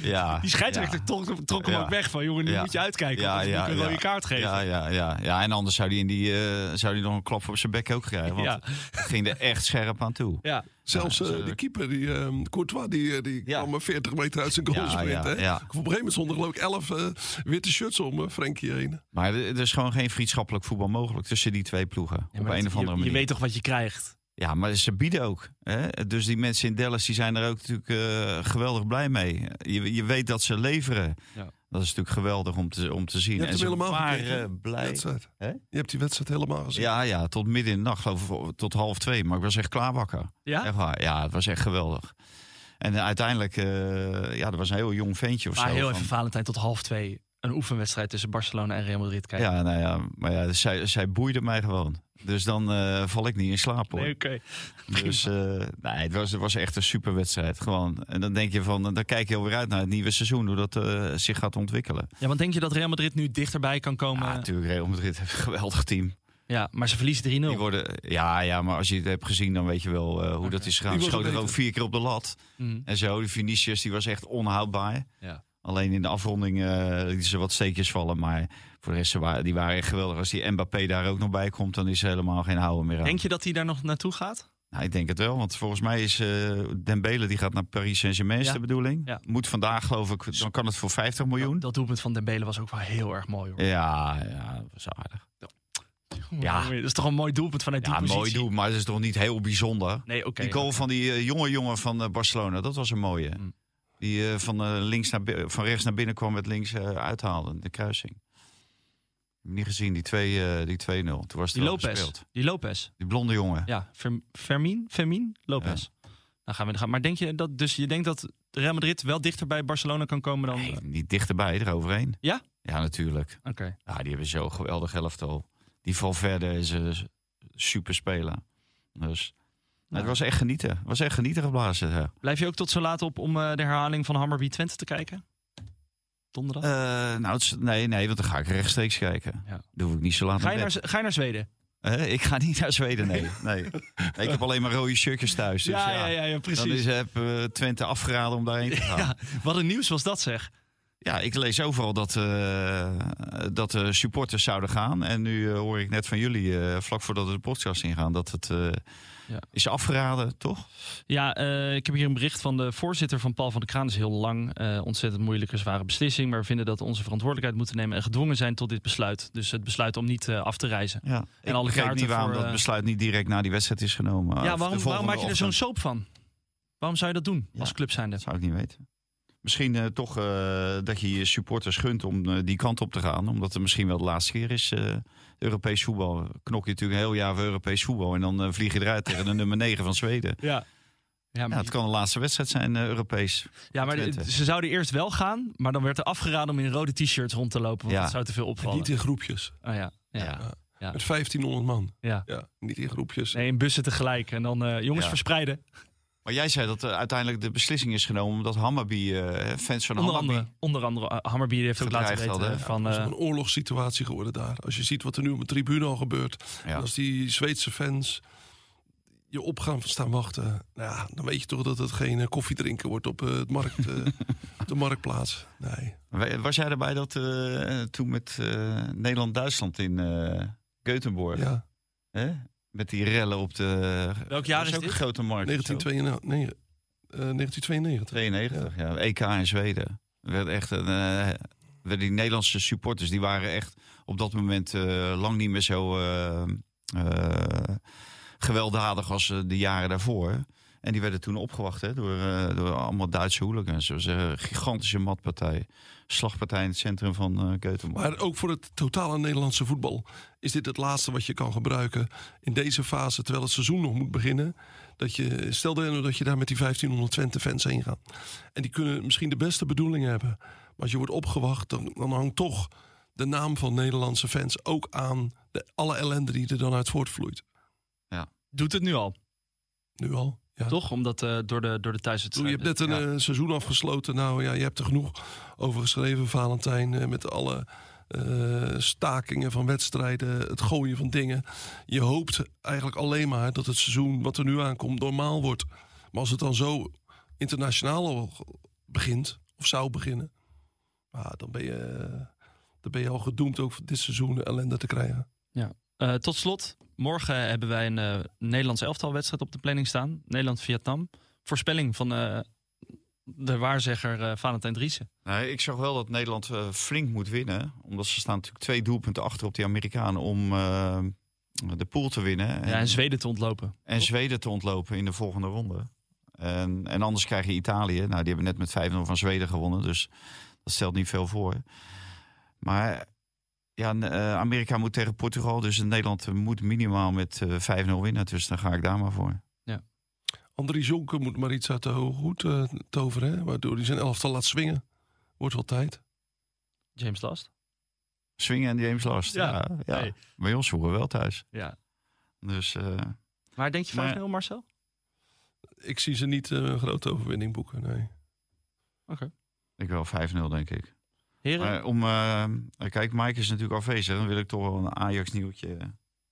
ja. Die scheidsrechter trok, trok hem Ja. ook weg van... jongen, nu Ja. moet je uitkijken. Ja, ja, een ja. rode kaart geven. Ja, ja, ja, ja, en anders zou hij in die, eh, zou die nog een klap op zijn bek ook krijgen. Want Ja. het ging er echt scherp aan toe. Ja. Zelfs eh, zo- die keeper, die, ehm, Courtois, die, eh, die Ja. kwam maar 40 meter uit zijn goal Ja, sprint. ja, hè? ja. Op een gegeven moment stonden geloof ik 11 eh, witte shirts om eh, Frenkie heen. Maar er is gewoon geen vriendschappelijk voetbal mogelijk tussen die twee ploegen. Ja, op een of andere je, manier. je weet toch wat je krijgt? Ja, maar ze bieden ook. Hè? Dus die mensen in Dallas die zijn er ook natuurlijk eh, geweldig blij mee. Je, je weet dat ze leveren. Ja. Dat is natuurlijk geweldig om te, om te zien. Je hebt en ze helemaal waren blij. Je hebt die wedstrijd helemaal gezien. Ja, ja, tot midden in de nacht, geloof ik, tot half twee. Maar ik was echt klaarwakker. Ja? Echt waar. Ja, het was echt geweldig. En uiteindelijk, eh, ja, er was een heel jong ventje of Maar zo. heel van- even Valentijn tot half twee. Een oefenwedstrijd tussen Barcelona en Real Madrid kijken. Ja, nou ja, maar ja, zij, zij boeide mij gewoon. Dus dan eh, val ik niet in slaap hoor. Nee, oké. Dus eh, nee, het, was, het was echt een super wedstrijd. Gewoon. En dan denk je van, dan kijk je alweer uit naar het nieuwe seizoen, hoe dat eh, zich gaat ontwikkelen. Ja, want denk je dat Real Madrid nu dichterbij kan komen? Ja, natuurlijk, Real Madrid heeft een geweldig team. Ja, maar ze verliezen 3-0. Die worden, ja, ja, maar als je het hebt gezien, dan weet je wel eh, hoe dat is gegaan. Schoten ook vier keer op de lat. Mhm. En zo, die Vinicius, die was echt onhoudbaar. Ja. Alleen in de afronding eh lieten ze wat steekjes vallen. Maar voor de rest, waren, die waren echt geweldig. Als die Mbappé daar ook nog bij komt, dan is er helemaal geen houden meer aan. Denk je dat hij daar nog naartoe gaat? Nou, ik denk het wel, want volgens mij is eh Dembele, die gaat naar Paris Saint-Germain, is Ja. de bedoeling. Ja. Moet vandaag, geloof ik, dan kan het voor 50 miljoen. Dat, dat doelpunt van Dembele was ook wel heel erg mooi. Hoor. Ja, ja, dat was aardig. Ja. Dat is toch een mooi doelpunt vanuit die Ja, positie? mooi doel, maar dat is toch niet heel bijzonder. Nee, oké. die goal van die eh, jonge jongen van Barcelona, dat was een mooie. Mm. Die eh, van, eh, links naar, van rechts naar binnen kwam met links eh, uithaalde, de kruising. Niet gezien, die 2-0. die 2-0. Toen was Die Lopez. gespeeld. Die Lopez. Die blonde jongen. Ja, Fer- Fermin? Fermin? Lopez. Dan gaan we, dan gaan, maar denk je dat, dus je denkt dat Real Madrid wel dichter bij Barcelona kan komen dan... Nee, niet dichterbij, eroverheen. Ja? Ja, natuurlijk. Oké. Ja, die hebben zo'n geweldig elftal. Die Valverde is een super speler. Dus Nou. het was echt genieten. Het was echt genieten geblazen. Ja. Blijf je ook tot zo laat op om eh, de herhaling van Hammerby Twente te kijken? Donderdag? Eh, nou, het is- nee, nee, want dan ga ik rechtstreeks kijken. Ja. Dat hoef ik niet zo laat ga, je naar ga je naar Zweden? Eh, ik ga niet naar Zweden, nee. nee. Nee, ik heb alleen maar rode shirtjes thuis. Dus ja, ja, ja, ja, ja, Dan precies. is, heb Twente afgeraden om daarheen te gaan. Wat een nieuws was dat zeg. Ik lees overal dat, eh, dat de supporters zouden gaan. En nu eh, hoor ik net van jullie, eh, vlak voordat we de podcast ingaan, dat het Ja. is afgeraden, toch? Ja, ik heb hier een bericht van de voorzitter van Paul van der Kraan. Dat is heel lang, ontzettend moeilijke, zware beslissing. Maar we vinden dat we onze verantwoordelijkheid moeten nemen en gedwongen zijn tot dit besluit. Dus het besluit om niet af te reizen. Ja. En ik alle begreep niet waarom voor, dat besluit niet direct na die wedstrijd is genomen. Ja, de waarom, maak je er zo'n soap van? Waarom zou je dat doen als Ja. club zijnde? Dat zou ik niet weten. Misschien eh, toch eh, dat je je supporters gunt om eh, die kant op te gaan. Omdat het misschien wel de laatste keer is. eh, Europees voetbal. Knok je natuurlijk een heel jaar voor Europees voetbal. En dan eh, vlieg je eruit tegen de nummer 9 van Zweden. Ja. Ja, het kan de laatste wedstrijd zijn, eh, Europees. ja, maar ze zouden eerst wel gaan, maar dan werd er afgeraden om in rode t-shirts rond te lopen. Want Ja. dat zou te veel En opvallen. niet in groepjes. Oh, ja. Ja. Ja. Ja. Met 1500 man. Ja. Ja, niet in groepjes. Nee, in bussen tegelijk. En dan eh, jongens Ja. verspreiden. Maar jij zei dat eh, uiteindelijk de beslissing is genomen. Omdat Hammerby, eh, fans van Onder Hammerby... andere, onder andere eh, Hammerby heeft ook laten weten hadden. van... Het is eh, een oorlogssituatie geworden daar. Als je ziet wat er nu op de tribune al gebeurt. Ja. Als die Zweedse fans je op gaan staan wachten. Nou ja, dan weet je toch dat het geen eh, koffiedrinken wordt op, eh, het markt, eh, op de marktplaats. Nee. Wa- Was jij erbij dat eh, toen met eh, Nederland-Duitsland in eh Göteborg... Ja, Hè? Met die rellen op de... Welk jaar is ook dit? een grote markt. of zo? 1992. Nee, eh, 1992. 92, ja. EK in Zweden. Er werd echt een, eh, die Nederlandse supporters, die waren echt op dat moment eh, lang niet meer zo eh, eh, gewelddadig als eh, de jaren daarvoor. En die werden toen opgewacht hè, door, eh, door allemaal Duitse hooligans. Het was een gigantische matpartij. Slagpartij in het centrum van eh Göteborg. Maar ook voor het totale Nederlandse voetbal is dit het laatste wat je kan gebruiken in deze fase, terwijl het seizoen nog moet beginnen. Dat je, stel nou dat je daar met die 1500 Twente fans heen gaat. En die kunnen misschien de beste bedoelingen hebben. Maar als je wordt opgewacht, dan, dan hangt toch de naam van Nederlandse fans ook aan de, alle ellende die er dan uit voortvloeit. Doet het nu al, Nu al. Ja. toch? Omdat eh, door de, door de thuiswedstrijd. Je hebt net een Ja. eh, seizoen afgesloten. Nou ja, je hebt er genoeg over geschreven, Valentijn. eh, met alle stakingen van wedstrijden, het gooien van dingen. Je hoopt eigenlijk alleen maar dat het seizoen wat er nu aankomt normaal wordt. Maar als het dan zo internationaal al begint, of zou beginnen, ah, dan, ben je, dan ben je al gedoemd ook dit seizoen ellende te krijgen. Eh, tot slot, morgen hebben wij een eh Nederlandse elftalwedstrijd op de planning staan. Nederland-Vietnam. Voorspelling van eh, de waarzegger Valentijn Driessen. Nee, ik zag wel dat Nederland flink moet winnen. Omdat ze staan natuurlijk twee doelpunten achter op die Amerikanen om de pool te winnen. Ja, en Zweden te ontlopen. En Zweden te ontlopen in de volgende ronde. En, en anders krijg je Italië. Nou, die hebben net met 5-0 van Zweden gewonnen. Dus dat stelt niet veel voor. Maar ja, eh, Amerika moet tegen Portugal. Dus Nederland moet minimaal met eh, 5-0 winnen. Dus dan ga ik daar maar voor. Andries Jonker moet maar iets uit de hoge hoed eh, toveren. Hè? Waardoor hij zijn elftal laat swingen. Wordt wel tijd. James Last. Swingen en James Last. Ja, Ja, ja. Bij ons vroeger wel thuis. Ja. Dus eh, Maar denk je 5-0 Maar- Marcel? Ik zie ze niet eh, een grote overwinning boeken. Nee. ik wel 5-0 denk ik. Heren? Om, eh, kijk, Mike is natuurlijk afwezig. Dan wil ik toch wel een Ajax nieuwtje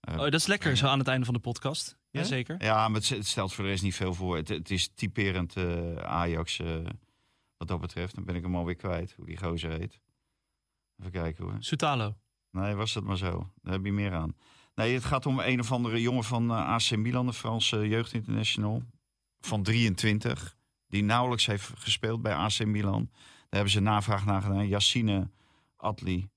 eh, Oh, dat is lekker zo aan het einde van de podcast. Ja? Jazeker. Ja, maar het, stelt voor de rest niet veel voor. Het, het is typerend eh, Ajax wat dat betreft. Dan ben ik hem alweer kwijt, hoe die gozer heet. Even kijken hoor. Sutalo. Nee, was dat maar zo. Daar heb je meer aan. Nee, het gaat om een of andere jongen van AC Milan, de Franse jeugdinternational. Van 23. Die nauwelijks heeft gespeeld bij AC Milan. Daar hebben ze navraag naar gedaan. Yassine Atli.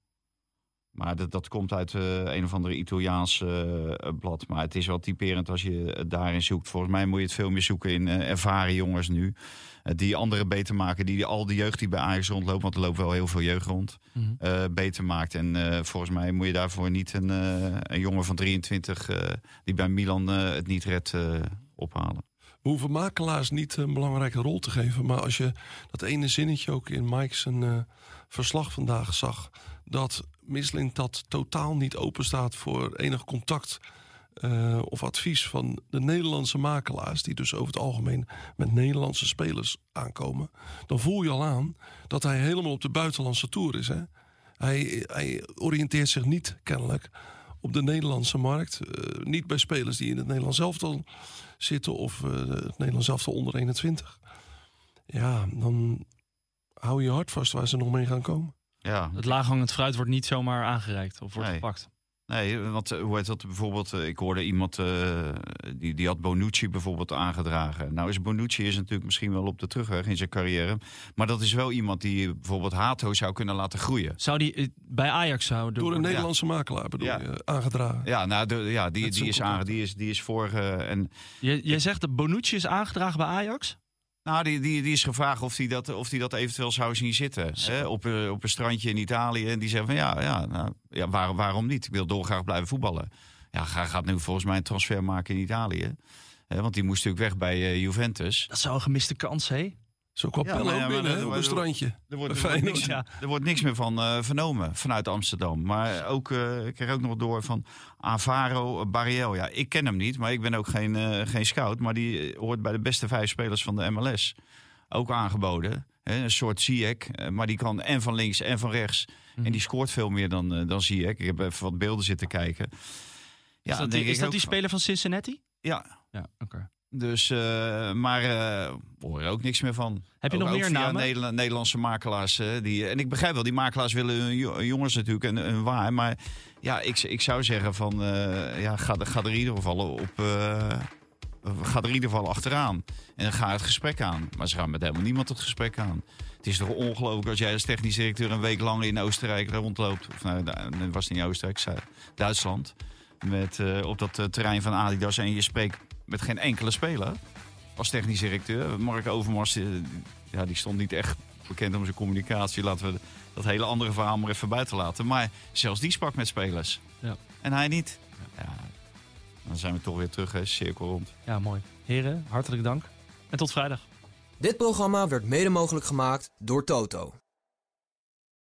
Maar dat, dat komt uit eh, een of andere Italiaans eh, blad. Maar het is wel typerend als je het daarin zoekt. Volgens mij moet je het veel meer zoeken in eh, ervaren jongens nu. Die anderen beter maken. Die al de jeugd die bij Ajax rondloopt. Want er loopt wel heel veel jeugd rond Mhm. beter maakt. En volgens mij moet je daarvoor niet een, een jongen van 23 eh, die bij Milan het niet redt ophalen. We hoeven makelaars niet een belangrijke rol te geven. Maar als je dat ene zinnetje ook in Mike's eh, verslag vandaag zag. Dat Misling dat totaal niet open staat voor enig contact eh, of advies van de Nederlandse makelaars. Die dus over het algemeen met Nederlandse spelers aankomen. Dan voel je al aan dat hij helemaal op de buitenlandse tour is. Hè? Hij, hij oriënteert zich niet kennelijk op de Nederlandse markt. Eh, niet bij spelers die in het Nederlands elftal zitten of eh, het Nederlands elftal onder 21. Ja, dan hou je hart vast waar ze nog mee gaan komen. Ja, Het laaghangend fruit wordt niet zomaar aangereikt of wordt Nee. gepakt. Nee, want eh, hoe heet dat bijvoorbeeld? eh, ik hoorde iemand eh, die, die had Bonucci bijvoorbeeld aangedragen. Nou is Bonucci is natuurlijk misschien wel op de terugweg in zijn carrière. Maar dat is wel iemand die bijvoorbeeld Hato zou kunnen laten groeien. Zou die bij Ajax zouden Door een Nederlandse makelaar bedoel Ja. je, aangedragen. Ja, nou, de, ja die, die, is aange, die, is, die is voor. eh, en Jij, jij zegt dat Bonucci is aangedragen bij Ajax? Nou, die, die, die is gevraagd of hij dat, of die dat eventueel zou zien zitten. Hè? Op, een- op een strandje in Italië. En die zegt van ja, ja, nou, ja waar, waarom niet? Ik wil dolgraag blijven voetballen. Ja, hij gaat nu volgens mij een transfer maken in Italië. Hè, want die moest natuurlijk weg bij eh, Juventus. Dat zou een gemiste kans, hé? Zo kwam Ja, binnen op een strandje. Er wordt, er, wordt niks, Ja. er wordt niks meer van eh, vernomen vanuit Amsterdam. Maar ook, eh, ik kreeg ook nog door van Avaro Barriel. Ja, ik ken hem niet, maar ik ben ook geen, eh, geen scout. Maar die hoort bij de beste vijf spelers van de MLS. Ook aangeboden. Hè, een soort Ziyech, eh, maar die kan en van links en van rechts. Mhm. En die scoort veel meer dan, eh, dan Ziyech. Ik heb even wat beelden zitten kijken. Ja, is dat, die, denk is ik dat ook die van- speler van Cincinnati? Ja, Ja, oké. Dus, eh, maar eh we horen er ook niks meer van. Heb je Ook- nog meer namen? Nederla- Nederlandse makelaars. eh, die, en ik begrijp wel, die makelaars willen hun jongens natuurlijk een, een waar. Maar ja, ik, ik zou zeggen van, eh, ja, ga, er- ga er in ieder geval op... eh, ga er in ieder geval achteraan. En ga het gesprek aan. Maar ze gaan met helemaal niemand het gesprek aan. Het is toch ongelooflijk als jij als technisch directeur een week lang in Oostenrijk rondloopt. Of nou, da- het was niet Oostenrijk, zei- Duitsland. Met, eh, op dat eh, terrein van Adidas. En je spreekt met geen enkele speler als technisch directeur. Mark Overmars, eh, ja, die stond niet echt bekend om zijn communicatie. Laten we dat hele andere verhaal maar even buiten laten. Maar zelfs die sprak met spelers. Ja. En hij niet. Ja, dan zijn we toch weer terug, hè, cirkel rond. Ja, mooi. Heren, hartelijk dank. En tot vrijdag. Dit programma werd mede mogelijk gemaakt door Toto.